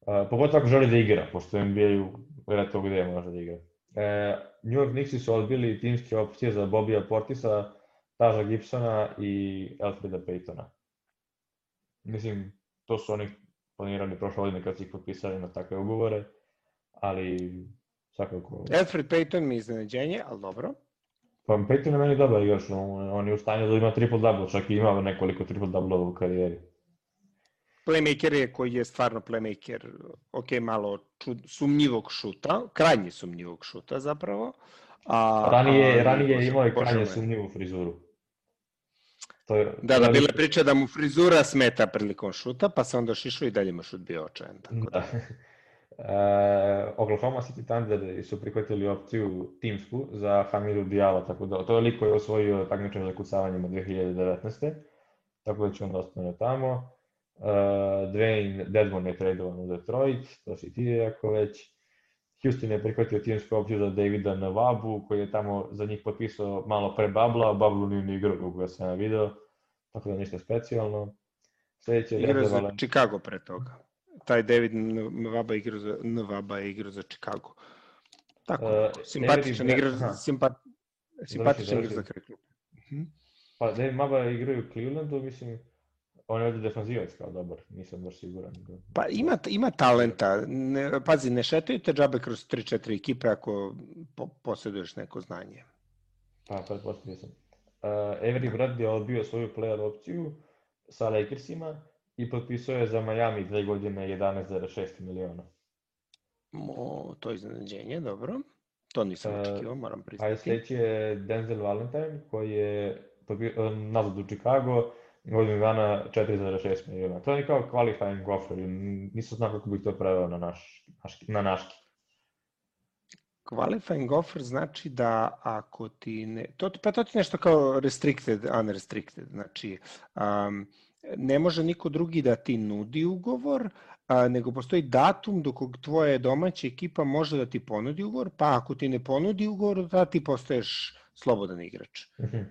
Uh, pogotovo ako želi da igra, pošto NBA-u vjerojatno gde može da igra. E, New York Knicksi su odbili timske opcije za Bobija Portisa, Taža Gibsona i Alfreda Paytona. Mislim, to su oni planirali prošle godine kad su ih potpisali na takve ugovore, ali svakako... Alfred Payton mi je iznenađenje, ali dobro. Pa Payton je meni dobar još, on je u stanju da ima triple-double, čak i ima nekoliko triple-double u karijeri playmaker je koji je stvarno playmaker, ok, malo čud, sumnjivog šuta, krajnje sumnjivog šuta zapravo. A, ranije, a, ranije je imao i krajnje sumnjivu frizuru. To je, da, da, bila priča da mu frizura smeta prilikom šuta, pa se onda šišao i dalje mu šut bio očajan. Tako da. da. Uh, Oklahoma City Thunder su prihvatili opciju timsku za Hamidu Dijala, tako da to je liko je osvojio takmičenje od 2019. Tako da će on ostane tamo. Uh, Dwayne Dedmon je tradovan u Detroit, to si ti jako već. Houston je prihvatio timsku opciju za Davida Navabu, koji je tamo za njih potpisao malo pre Babla, a Bablu nije ni igrao koga sam video, tako da ništa specijalno. Sledeće je igrao za. Chicago pre toga. Taj David Nvaba igrao za, Nvaba je igrao za Chicago. Tako, uh, simpatičan igra, simpat, simpatičan igra za kraj kluba. Mhm. Pa David Maba igraju u Clevelandu, mislim, On je ovdje defanzivac kao dobar, nisam baš siguran. Pa ima, ima talenta. Ne, pazi, ne šetaju te džabe kroz 3-4 ekipe ako po, posjeduješ neko znanje. Pa, pretpostavio sam. Uh, Avery Bradley je odbio svoju player opciju sa Lakersima i potpisao je za Miami dve godine 11,6 miliona. Mo, to je iznenađenje, dobro. To nisam uh, očekivao, moram priznati. A sledeći je Denzel Valentine, koji je nazad u Chicago, godinu dana 4,6 miliona. To je kao qualifying offer, nisam znao kako bih to preveo na, naš, na naški. Qualifying offer znači da ako ti ne, to, pa to ti nešto kao restricted, unrestricted, znači um, ne može niko drugi da ti nudi ugovor, a, nego postoji datum do kog tvoja domaća ekipa može da ti ponudi ugovor, pa ako ti ne ponudi ugovor, da ti postaješ slobodan igrač. Mm -hmm.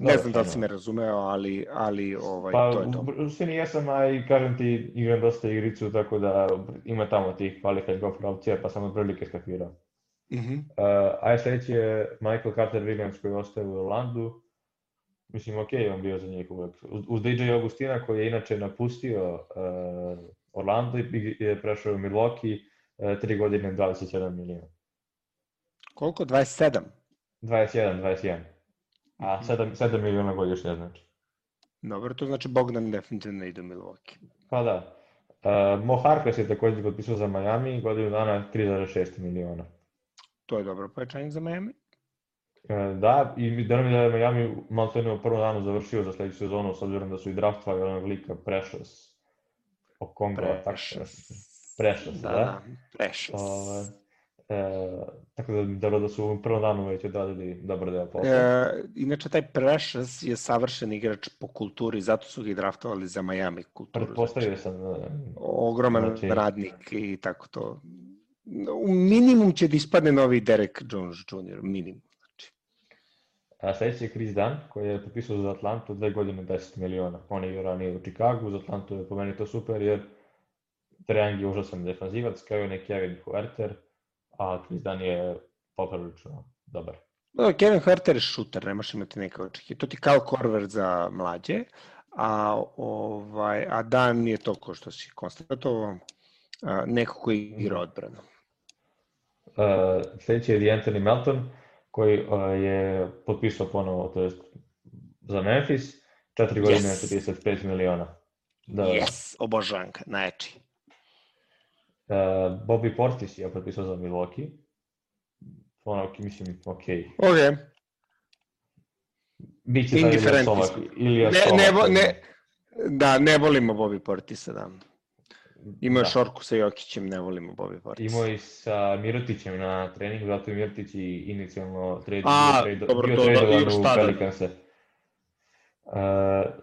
Ne znam da li si me razumeo, ali, ali ovaj, pa, to je to. Pa, u suštini jesam, a i kažem ti, igram dosta igricu, tako da ima tamo tih qualified golf opcija, pa sam od prilike skakirao. Mm -hmm. uh, a sledeći je Michael Carter Williams koji ostaje u Orlandu. Mislim, ok, on bio za njih uvek. Uz, DJ Augustina koji je inače napustio uh, Orlando i je prešao u Milwaukee, uh, tri godine 27 milijuna. Koliko? 27? 21, 21. A 7, 7 miliona godišnje znači. Dobro, to znači Bogdan definitivno ide u Milwaukee. Pa da. Uh, Mo Harkless je takođe potpisao za Miami, godinu dana 3,6 miliona. To je dobro pojačanje za Miami. Uh, da, i da nam je Miami malo to u prvom danu završio za sledeću sezonu, s obzirom da su i draftovali onog lika Precious. Okongo, Precious. Precious, da, da. da Precious. Ove, E, tako da, dobro da su u prvom danu već odradili dobar deo posla. E, inače, taj Precious je savršen igrač po kulturi, zato su ga i draftovali za Miami kulturu. Pretpostavio znači, sam. Da, ogroman znači... radnik i tako to. U minimum će da ispadne novi Derek Jones Jr. Minimum. A sledeći je Chris Dunn, koji je potpisao za Atlantu dve godine 10 miliona. On je igrao ranije u Chicagu, za Atlantu je po meni to super, jer Triang je užasan defanzivac, kao i neki Kevin Huerter a Krizdan je poprilično dobar. No, Kevin Herter je šuter, nemaš imati neke očekije. To ti kao Korver za mlađe, a, ovaj, a Dan nije to ko što si konstatovao, neko koji igra odbranu. Uh, sledeći je D'Anthony Melton, koji uh, je potpisao ponovo, to jest za Memphis, četiri godine yes. 35 miliona. Da. Yes, obožanka, najjači. Uh, Bobby Portis je potpisao za Milwaukee. Ono, mislim, ok. Ok. Biće Indifferent. Ili ne, ne, ne, da, ne volimo Bobby Portisa, da. Imao je da. šorku sa Jokićem, ne volimo Bobby Portis. Imao i sa Mirotićem na treningu, zato je Mirotić i inicijalno trade, A, bio, dobro, bio to, tradovan u da- Pelicanse. Uh,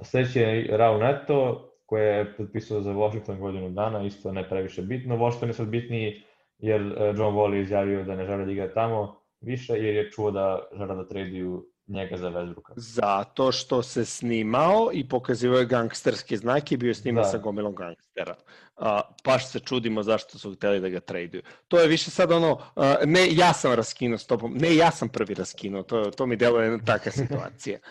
sledeći je Rao Neto, koje je potpisao za Washington godinu dana, isto ne previše bitno. Washington je sad bitniji jer e, John Wall je izjavio da ne žele da igra tamo više, jer je čuo da žele da traduju njega za Westbrooka. Zato što se snimao i pokazivao je gangsterske znake i bio sniman da. sa gomilom gangstera. A, paš se čudimo zašto su hteli da ga traduju. To je više sad ono, a, ne ja sam raskinuo s tobom, ne ja sam prvi raskinuo, to, to mi deluje jedna taka situacija.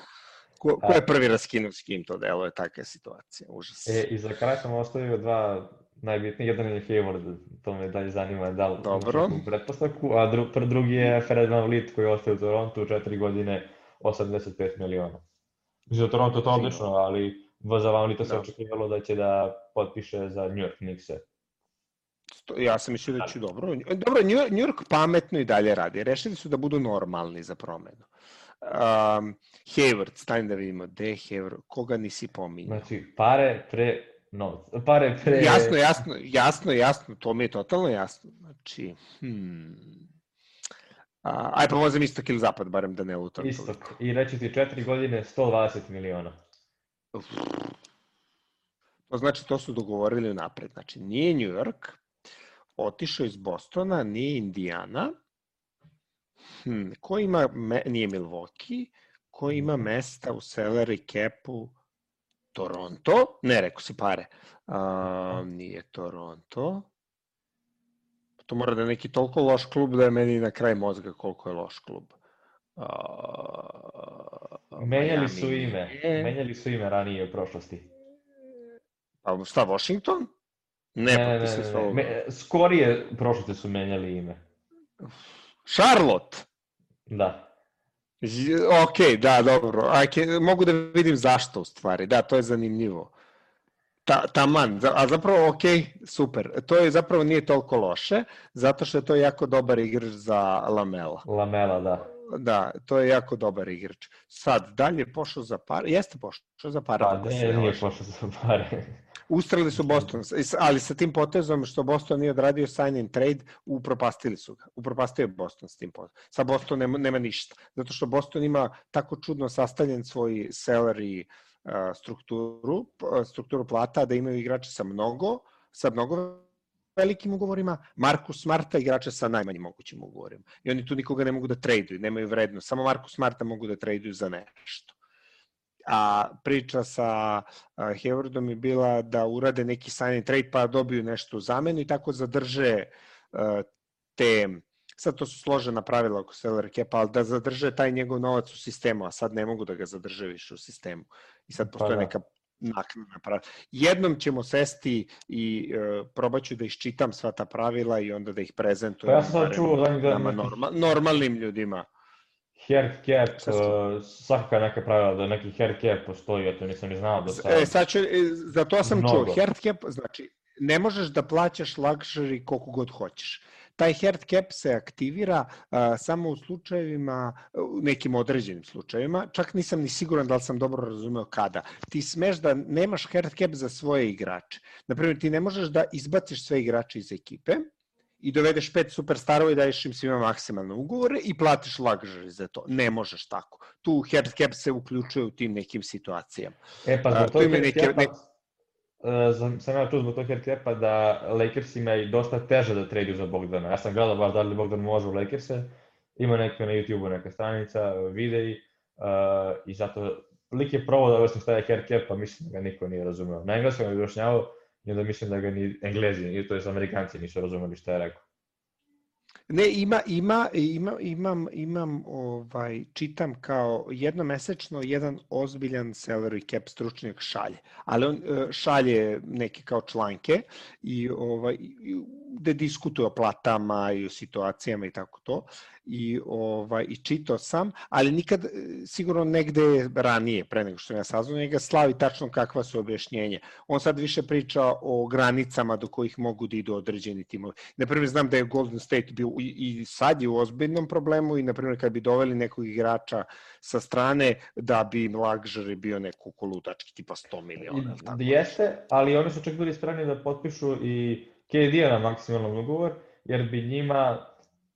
Ko, ko je prvi raskinuo s kim to delo je takva situacija, užas. E, I za kraj sam ostavio dva najbitniji, jedan je Hayward, to me dalje zanima da li Dobro. pretpostavku, a dru, drugi je Fred Van Vliet koji ostaje u Torontu, četiri godine, 85 miliona. Za Toronto to odlično, ali za Van Vlieta se da. očekivalo da će da potpiše za New York Knicks-e. Ja sam mislio da će dobro. Dobro, New York pametno i dalje radi. Rešili su da budu normalni za promenu. Um, Hayward, stani da vidimo, gde je Hayward, koga nisi pominjao? Znači, pare pre no, pare pre... Jasno, jasno, jasno, jasno, to mi je totalno jasno. Znači, hmm... A, aj pomozim istok ili zapad, barem da ne lutam. Istok. Toliko. I reći ti četiri godine 120 miliona. Uf. To znači, to su dogovorili napred. Znači, nije New York, otišao iz Bostona, nije Indiana, Hmm, ko ima, me, nije Milwaukee, ko ima mhm. mesta u salary capu Toronto, ne rekao si pare, a, nije Toronto, to mora da je neki toliko loš klub da je meni na kraj mozga koliko je loš klub. Uh, menjali su ime, je... menjali su ime ranije u prošlosti. Pa šta, Washington? Ne, ne, ne, ne, ne. Me, skorije prošlosti su menjali ime. Charlotte? Da. Ok, da, dobro. Ajke, mogu da vidim zašto u stvari. Da, to je zanimljivo. Ta, taman, a zapravo ok, super. To je zapravo nije toliko loše, zato što je to jako dobar igrač za Lamela. Lamela, da. Da, to je jako dobar igrač. Sad, dalje pošao za pare, jeste pošao za pare. Pa, da, ne, nije pošao za pare. Ustrali su Boston, ali sa tim potezom što Boston nije odradio sign and trade, upropastili su ga. Upropastio je Boston s tim potezom. Sa Boston nema, nema ništa. Zato što Boston ima tako čudno sastavljen svoj salary strukturu, strukturu plata da imaju igrače sa mnogo, sa mnogo velikim ugovorima, Markus Smarta igrače sa najmanjim mogućim ugovorima. I oni tu nikoga ne mogu da traduju, nemaju vrednost. Samo Markus Smarta mogu da traduju za nešto a priča sa Haywardom je bila da urade neki sign trade pa dobiju nešto u zamenu i tako zadrže te sad to su složena pravila oko salary cap, ali da zadrže taj njegov novac u sistemu, a sad ne mogu da ga zadrže više u sistemu. I sad postoje pa da. neka naknadna pravila. Jednom ćemo sesti i uh, probaću da iščitam sva ta pravila i onda da ih prezentujem. Pa ja sam čuo da... Nama normal, normalnim ljudima. Hard cap, uh, svakako je neka pravila da neki hard cap postoji, ja to nisam ni znao do sada. E, sad ću, e, za to sam Mnogo. čuo. Hard cap, znači, ne možeš da plaćaš luxury koliko god hoćeš. Taj hard cap se aktivira a, samo u slučajevima, u nekim određenim slučajevima, čak nisam ni siguran da li sam dobro razumeo kada. Ti smeš da nemaš hard cap za svoje igrače. Naprimjer, ti ne možeš da izbaciš sve igrače iz ekipe, i dovedeš pet superstarova i daješ im svima maksimalne ugovore i platiš luxury za to. Ne možeš tako. Tu hard cap se uključuje u tim nekim situacijama. E pa zbog tu tog ima hard neke- capa, ne- e, sam- ja čuo zbog tog hard capa da Lakersima je dosta teže da traduju za Bogdana. Ja sam gledao baš da li Bogdan može u Lakerse, ima neka na YouTube-u neka stranica, videi, uh, i zato lik je probao da objasni šta je cap, pa mislim da ga niko nije razumeo. Na engleskom je objašnjavao, i onda mislim da ga ni Englezi, to je Amerikanci nisu razumeli šta je rekao. Ne, ima, ima, ima, imam, imam, ovaj, čitam kao jednomesečno jedan ozbiljan salary cap stručnjak šalje, ali on e, šalje neke kao članke i ovaj, gde diskutuje o platama i o situacijama i tako to i ovaj i čitao sam, ali nikad e, sigurno negde ranije pre nego što ja saznao njega slavi tačno kakva su objašnjenja. On sad više priča o granicama do kojih mogu da idu određeni timovi. Na primjer, znam da je Golden State bio i, i sad je u ozbiljnom problemu i na primjer kad bi doveli nekog igrača sa strane da bi im luxury bio neko koludački tipa 100 miliona. Jeste, ali oni su čak bili spremni da potpišu i KD-a na maksimalan ugovor, jer bi njima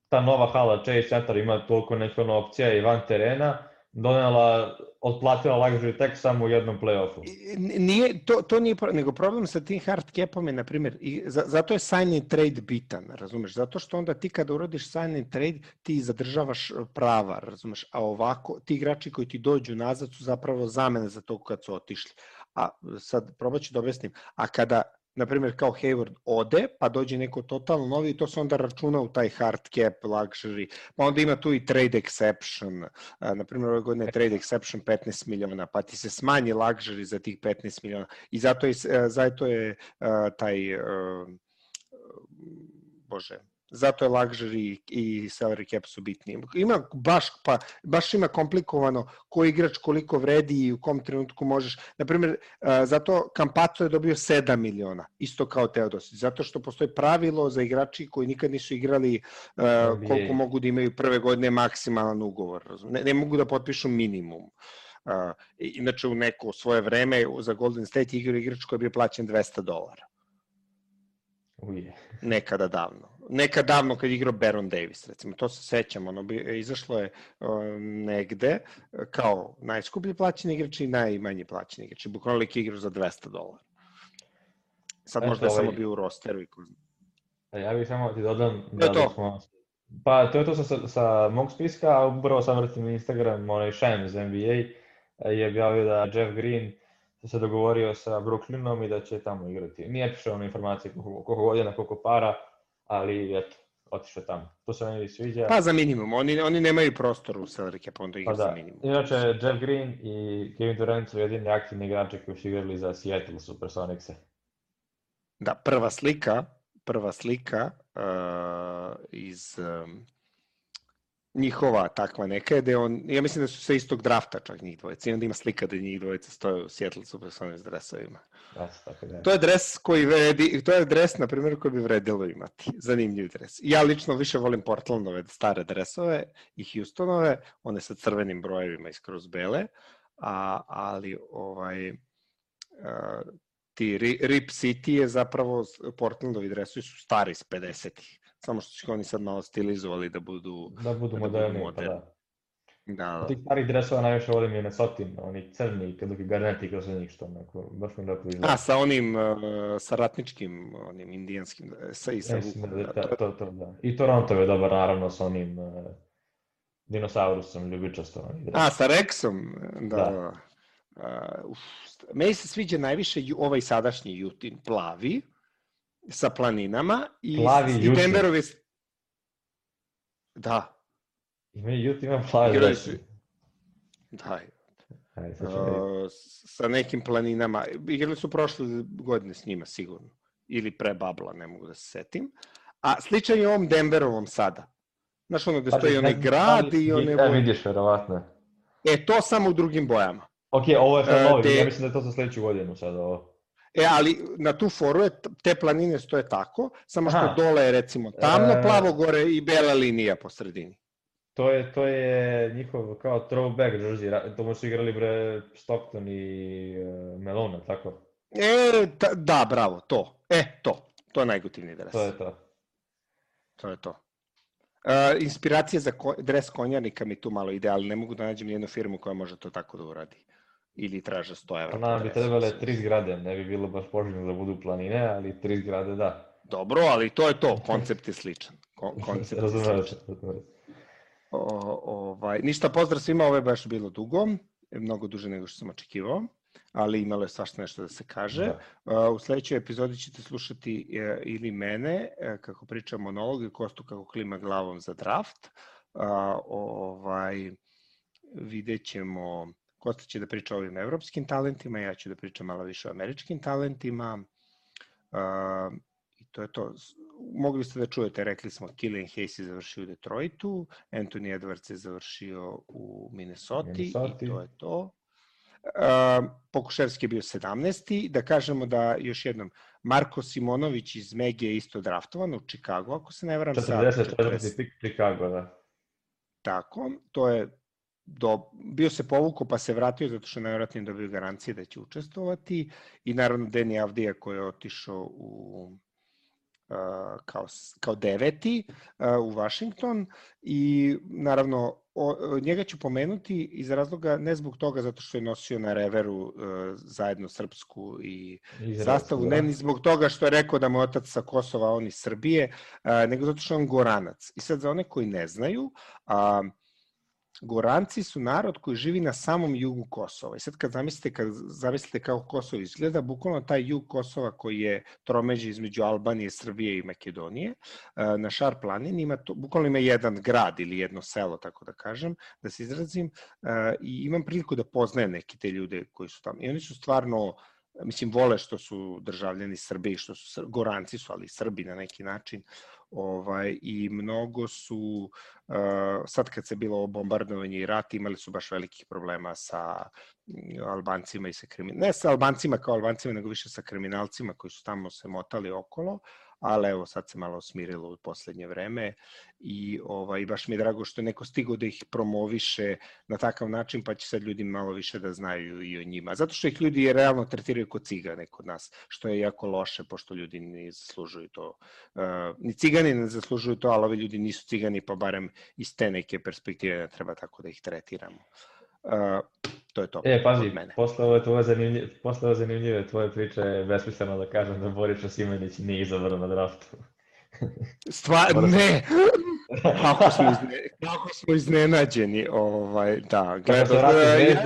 ta nova hala Chase Center ima toliko ono opcija i van terena, donela, otplatila luxury tek samo u jednom play-offu. Nije, to, to nije, nego problem sa tim hard capom je, na primjer, i za, zato je sign and trade bitan, razumeš? Zato što onda ti kada urodiš sign and trade, ti zadržavaš prava, razumeš? A ovako, ti igrači koji ti dođu nazad su zapravo zamene za to kad su otišli. A sad, probat ću da objasnim. A kada na primjer kao Hayward ode, pa dođe neko totalno novi i to se onda računa u taj hard cap, luxury, pa onda ima tu i trade exception, na primjer ove godine trade exception 15 miliona, pa ti se smanji luxury za tih 15 miliona. I zato je, e, zato je a, taj e, bože, zato je luxury i salary cap su bitni. Ima baš, pa, baš ima komplikovano ko igrač koliko vredi i u kom trenutku možeš. Naprimjer, a, zato Campazzo je dobio 7 miliona, isto kao Teodosić, zato što postoji pravilo za igrači koji nikad nisu igrali NBA. koliko mogu da imaju prve godine maksimalan ugovor. Ne, ne mogu da potpišu minimum. Uh, inače u neko svoje vreme za Golden State igra igrač koji je bio plaćen 200 dolara. Uje. Nekada davno. Nekad davno kad je igrao Baron Davis, recimo, to se sećam, ono bi, izašlo je uh, negde kao najskuplji plaćen igrač i najmanji plaćen igrač. Bukvalno lik igrao za 200 dolara. Sad Eto, možda je samo ovaj- bio u rosteru i ko zna. A ja bih samo ti dodam To je da to. smo... Pa to je to sa, sa, sa mog spiska, a upravo sam vrtim Instagram, onaj Shams NBA je objavio da Jeff Green se dogovorio sa Brooklynom i da će tamo igrati. Nije pišao na informacije koliko, koliko godina, koliko para, ali eto, otišao tamo. To se meni sviđa. Pa za minimum, oni, oni nemaju prostor u salary cap, onda Pa igra za da. minimum. Inače, Jeff Green i Kevin Durant su jedini aktivni igrači koji su igrali za Seattle Supersonics-e. Da, prva slika, prva slika uh, iz um, njihova takva neka je da je on, ja mislim da su sa istog drafta čak njih dvojica i onda ima slika da njih dvojica stoje u Seattle Supersonics dresovima. Da, tako da. To je dres koji vredi, to je dres na primjer koji bi vredilo imati. Zanimljiv dres. Ja lično više volim Portlandove stare dresove i Houstonove, one sa crvenim brojevima i skroz bele, a, ali ovaj a, ti Ri- Rip City je zapravo Portlandovi dresovi su stari iz 50-ih. Samo što su oni sad malo stilizovali da budu Da budu budu moderni, pa moderni. da. da, Od tih starih dresova najviše volim Minnesota, oni crni, kad dok je Garnett igrao za njih, što onako, baš mi lepo izgleda. A, sa onim, uh, sa ratničkim, onim indijanskim, sa, i sa Mislim vukom. da je da, to, to, to, da. I Toronto je dobar, naravno, sa onim uh, dinosaurusom, ljubičastom. A, sa Rexom, da. Da. da. Uh, uf, meni se sviđa najviše ovaj sadašnji Jutin, plavi, sa planinama i, Plavi i. Denverovi... s- Da, Ima Jut ima dres. su- da. Ajde, sad. Uh, sa nekim planinama. Igrali su prošle godine s njima, sigurno. Ili pre Babla, ne mogu da se setim. A sličan je ovom Denverovom sada. Znaš ono gde pa, stoji onaj grad i one... Ja vidiš, verovatno. E, to samo u drugim bojama. Ok, ovo je sad novi, ja mislim da je to za sledeću godinu sad ovo. E, ali na tu foru je, te planine stoje tako, samo što Aha. dole je recimo tamno, e... plavo gore i bela linija po sredini. To je, to je njihov kao throwback jersey, to su igrali bre Stockton i uh, Melona, tako? E, ta, da, bravo, to. E, to. To je najgotivniji dres. To je to. To je to. Uh, inspiracija za ko, dres konjarnika mi tu malo ide, ali ne mogu da nađem jednu firmu koja može to tako da uradi. Ili traže 100 evra. Nam bi trebale tri zgrade, ne bi bilo baš poželjno da budu planine, ali tri zgrade da. Dobro, ali to je to, koncept je sličan. Kon, koncept je sličan. O, ovaj, ništa, pozdrav svima, ovo je baš bilo dugo, mnogo duže nego što sam očekivao ali imalo je svašta nešto da se kaže. Da. U sledećoj epizodi ćete slušati e, ili mene, e, kako pričam monolog, i Kostu kako klima glavom za draft. Ovaj, vidjet ćemo, Kosta će da priča o ovim evropskim talentima, ja ću da pričam malo više o američkim talentima. I to je to. Mogli ste da čujete, rekli smo, Killian Hayes je završio u Detroitu, Anthony Edwards je završio u Minnesota, Minnesota. i to je to. Uh, Pokuševski je bio 17. Da kažemo da, još jednom, Marko Simonović iz Mege je isto draftovan u Chicago, ako se ne varam. 44. pik Chicago, da. Tako, to je do, bio se povukao pa se vratio zato što najvratnije dobio garancije da će učestvovati i naravno Deni Avdija koji je otišao u kao, kao deveti u Washington i naravno o, njega ću pomenuti iz razloga ne zbog toga zato što je nosio na reveru zajedno srpsku i Izraelski, zastavu, da. ne ni zbog toga što je rekao da mu otac sa Kosova, a on iz Srbije, nego zato što je on goranac. I sad za one koji ne znaju, uh, Goranci su narod koji živi na samom jugu Kosova. I sad kad zamislite, kad zamislite kako Kosovo izgleda, bukvalno taj jug Kosova koji je tromeđe između Albanije, Srbije i Makedonije, e, na Šar planini ima to, bukvalno ima jedan grad ili jedno selo, tako da kažem, da se izrazim, e, i imam priliku da poznajem neke te ljude koji su tamo. I oni su stvarno mislim, vole što su državljani Srbije, što su Goranci su, ali Srbi na neki način, ovaj, i mnogo su, sad kad se bilo bombardovanje i rat, imali su baš velikih problema sa mm, Albancima i sa kriminalcima, ne sa Albancima kao Albancima, nego više sa kriminalcima koji su tamo se motali okolo, ali evo sad se malo smirilo u poslednje vreme i ovaj, baš mi je drago što je neko stigo da ih promoviše na takav način, pa će sad ljudi malo više da znaju i o njima. Zato što ih ljudi realno tretiraju kod cigane kod nas, što je jako loše, pošto ljudi ne zaslužuju to. Uh, ni cigani ne zaslužuju to, ali ovi ljudi nisu cigani, pa barem iz te neke perspektive ne treba tako da ih tretiramo. Uh, to je to. E, pazi, posle ove, tvoje zanimljive, posle ove zanimljive tvoje priče je besmisleno da kažem da Boriša Simenić nije izabran na draftu. Stvar, ne! kako, smo izne, kako smo iznenađeni, ovaj, da. Gledao, da, ja,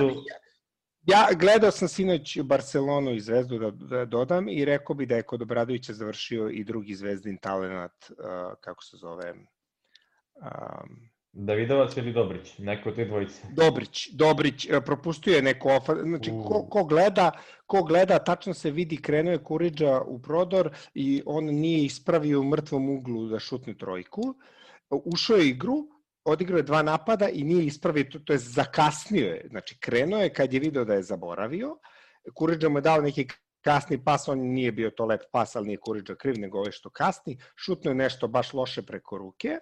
ja gledao sam sinoć Barcelonu i Zvezdu da, da dodam i rekao bi da je kod Obradovića završio i drugi zvezdin talent, uh, kako se zove, um, Davidovac ili Dobrić? Neko od te dvojice. Dobrić, Dobrić, e, propustio je neko ofa, znači ko, ko, gleda, ko gleda, tačno se vidi, krenuo je Kuriđa u prodor i on nije ispravio u mrtvom uglu da šutne trojku. Ušao je igru, odigrao je dva napada i nije ispravio, to, to je zakasnio je, znači krenuo je kad je video da je zaboravio, Kuriđa mu je dao neki kasni pas, on nije bio to lep pas, ali nije Kuriđa kriv, nego ove što kasni, šutno je nešto baš loše preko ruke,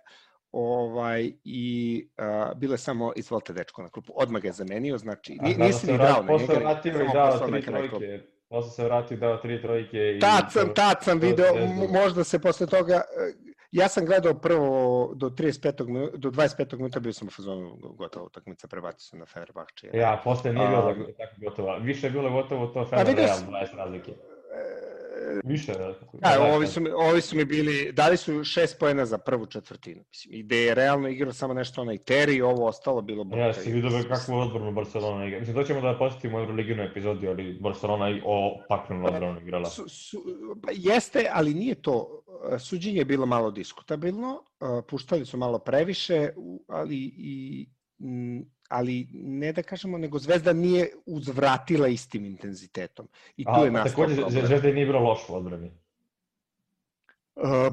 ovaj, i uh, bile samo izvolite dečko na klupu. Odmah ga je zamenio, znači nije, nije se ni dao na njega. Posle vratio i dao tri trojke. Posle se vratio dao tri trojke. I tad sam, tad sam video, možda se posle toga, e, ja sam gledao prvo do 35. minuta, do 25. minuta bio sam u fazonu gotovo utakmica, prebacio sam na Fenerbahče. Ja, posle nije bilo tako gotovo. Više je bilo gotovo to Fenerbahče, Real 20 razlike. Više, da. Da, ovi su, mi, ovi su mi bili, dali su šest pojena za prvu četvrtinu. Mislim, i gde je realno igrao samo nešto onaj Terry, ovo ostalo bilo bolje. Ja, si vidio kakvu odbranu Barcelona igra. Mislim, to ćemo da posjetimo Euroliginu epizodi, ali Barcelona i o paknu odbranu igrala. Su, su, pa jeste, ali nije to. Suđenje je bilo malo diskutabilno, puštali su malo previše, ali i ali ne da kažemo, nego Zvezda nije uzvratila istim intenzitetom. I tu A, je nastao takođe, Zvezda nije bilo loš u odbrani. Uh,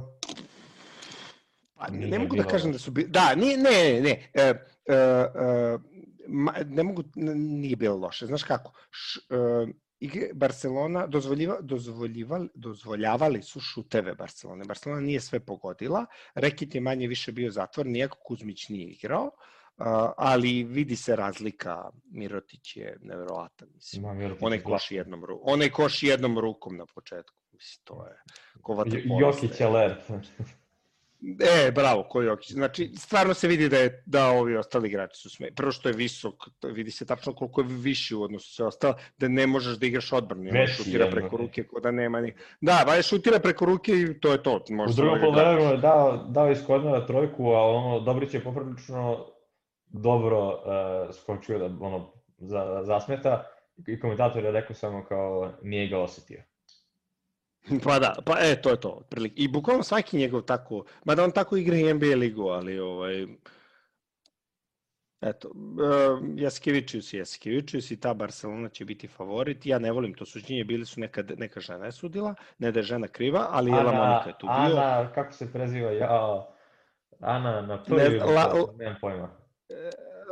A, ne mogu da kažem da su bili... Da, nije, ne, ne, ne. E, e, e, ma, ne mogu, nije bilo loše. Znaš kako? Š, e, igre Barcelona dozvoljiva, dozvoljivali, dozvoljavali su šuteve Barcelone. Barcelona nije sve pogodila. Rekit je manje više bio zatvoren, iako Kuzmić nije igrao. a, ali vidi se razlika. Mirotić je neverovatan, mislim. Mirotić Onaj koš jednom rukom. Onaj koš jednom rukom na početku. Mislim, to je ko J- vaterpolo Jokić alert. E, bravo, ko Jokić. Znači, stvarno se vidi da je da ovi ostali igrači su sme. Prvo što je visok, vidi se tačno koliko je viši u odnosu sve ostalo, da ne možeš da igraš odbranu. On šutira preko ruke, ko da nema ni... Da, ba je šutira preko ruke i to je to. U Možeš drugom da ga polovremenu je dao, dao iz kornera trojku, a ono, Dobrić je poprilično dobro uh, skočio da ono, za, zasmeta i komentator je rekao samo kao nije ga osetio. Pa da, pa e, to je to. otprilike. I bukvalno svaki njegov tako, mada on tako igra i NBA ligu, ali ovaj, Eto, uh, Jaskevičius i Jaskevičius i ta Barcelona će biti favorit. Ja ne volim to suđenje, bili su neka, neka žena je sudila, ne da je žena kriva, ali je Lamonika je tu bio. Ana, kako se preziva, ja, Ana na Ne prvi, znam, la- nemam pojma.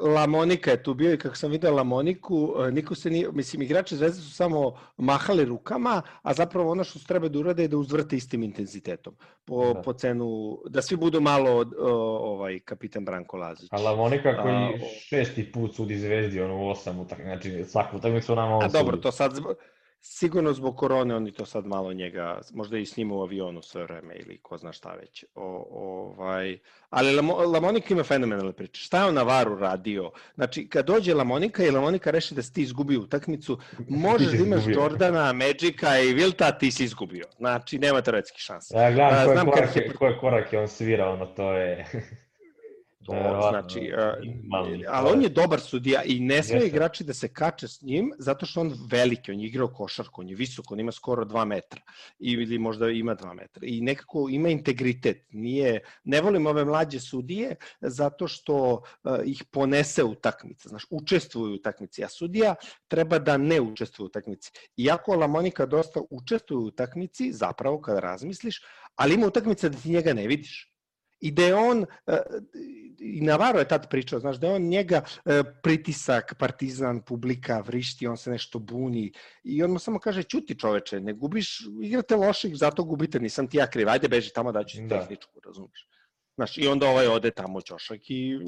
La Monika je tu bio i kako sam video La Moniku, e, niko se nije, mislim, igrači Zvezde su samo mahali rukama, a zapravo ono što su treba da urade je da uzvrte istim intenzitetom. Po, Da. po cenu, da svi budu malo o, ovaj, kapitan Branko Lazić. A Lavonika koji A, šesti put sudi zvezdi, ono u osam utak, znači svaku utakmicu nama on A dobro, to sad, sigurno zbog korone oni to sad malo njega, možda i s u avionu sve vreme ili ko zna šta već. O, ovaj, ali Lamo, Lamonika ima fenomenalne priče. Šta je on na varu radio? Znači, kad dođe Lamonika i Lamonika reši da si ti izgubio utakmicu, možeš da imaš. Jordana, Magica i Vilta, ti si izgubio. Znači, nema teoretski šanse. Ja gledam A, koje, kad korake, je- koje korake on svira, ono to je... To, Neverovatno, znači, mali ali on je dobar sudija i ne sme igrači da se kače s njim zato što on veliki, on je igrao košarku, on je visok, on ima skoro 2 metra ili možda ima 2 metra i nekako ima integritet. Nije, ne volim ove mlađe sudije zato što uh, ih ponese utakmica, znaš, učestvuju u utakmici, a sudija treba da ne učestvuje u utakmici. Iako Lamonika dosta učestvuje u utakmici, zapravo kada razmisliš, ali ima utakmica da ti njega ne vidiš i da je on, e, i Navarro je tad pričao, znaš, da je on njega e, pritisak, partizan, publika, vrišti, on se nešto buni i on mu samo kaže, ćuti čoveče, ne gubiš, igrate loših, zato gubite, nisam ti ja kriv, ajde beži tamo da ću ti Da. tehničku, razumeš. Znaš, i onda ovaj ode tamo ćošak i,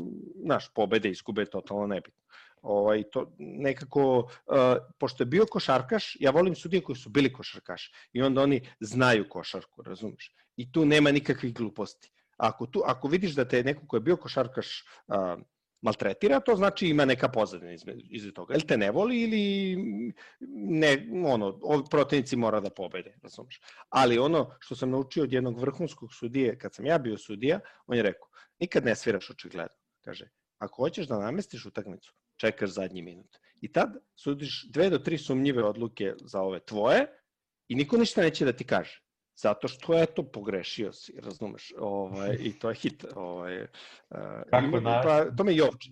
znaš, pobede, izgube, totalno nebitno. Ovaj, to nekako, uh, pošto je bio košarkaš, ja volim sudije koji su bili košarkaši i onda oni znaju košarku, razumeš? I tu nema nikakvih gluposti. Ako, tu, ako vidiš da te neko ko je bio košarkaš uh, maltretira, to znači ima neka pozadina izme- iza toga. Ili te ne voli ili ne, ono, ovi protivnici mora da pobede, razumeš. Ali ono što sam naučio od jednog vrhunskog sudije, kad sam ja bio sudija, on je rekao, nikad ne sviraš očigledno. Kaže, ako hoćeš da namestiš utakmicu, čekaš zadnji minut. I tad sudiš dve do tri sumnjive odluke za ove tvoje i niko ništa neće da ti kaže. Zato što je to pogrešio si, razumeš, ovaj, i to je hit. Ovaj, uh, Kako ima, pa, to me Jovčić,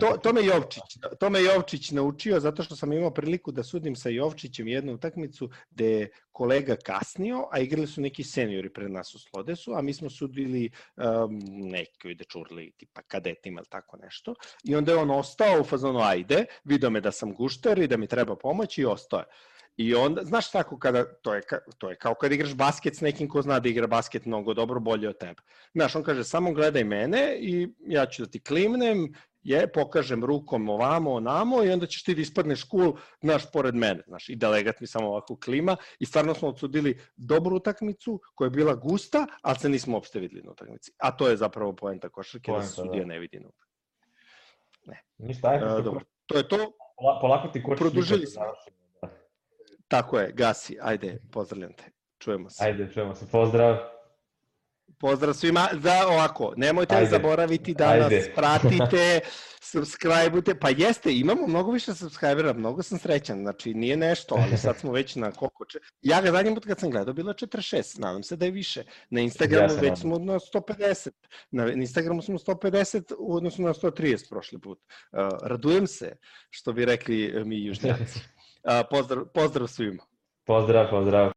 to, to me Jovčić, to me Jovčić naučio zato što sam imao priliku da sudim sa Jovčićem jednu utakmicu gde je kolega kasnio, a igrali su neki seniori pred nas u Slodesu, a mi smo sudili um, neki dečurli, tipa kadetima ili tako nešto. I onda je on ostao u fazonu ajde, vidio me da sam gušter i da mi treba pomoć i ostao je. I onda, znaš tako kada, to je, to je kao kad igraš basket s nekim ko zna da igra basket mnogo dobro, bolje od tebe. Znaš, on kaže, samo gledaj mene i ja ću da ti klimnem, je, pokažem rukom ovamo, onamo i onda ćeš ti da ispadneš cool, znaš, pored mene. Znaš, i delegat mi samo ovako klima i stvarno smo odsudili dobru utakmicu koja je bila gusta, ali se nismo uopšte videli na utakmici. A to je zapravo poenta košarke, da se da. sudija ne vidi na utakmici. Ništa, ajde, E, dobro, to je to. pola- polako ti koči Produžili da smo. Tako je, gasi, ajde, pozdravljam te. Čujemo se. Ajde, čujemo se, pozdrav. Pozdrav svima. Da, ovako, nemojte Ajde. zaboraviti da Ajde. nas pratite, subscribe-ujte. Pa jeste, imamo mnogo više subscribera, mnogo sam srećan. Znači, nije nešto, ali sad smo već na koliko... Če... Ja ga zadnji put kad sam gledao bilo je 46, nadam se da je više. Na Instagramu Ja već nadam. smo na 150. Na Instagramu smo 150 u odnosu na 130 prošli put. Uh, radujem se, što bi rekli uh, mi južnjaci. Pozdrav, pozdrav svima. Pozdrav, pozdrav.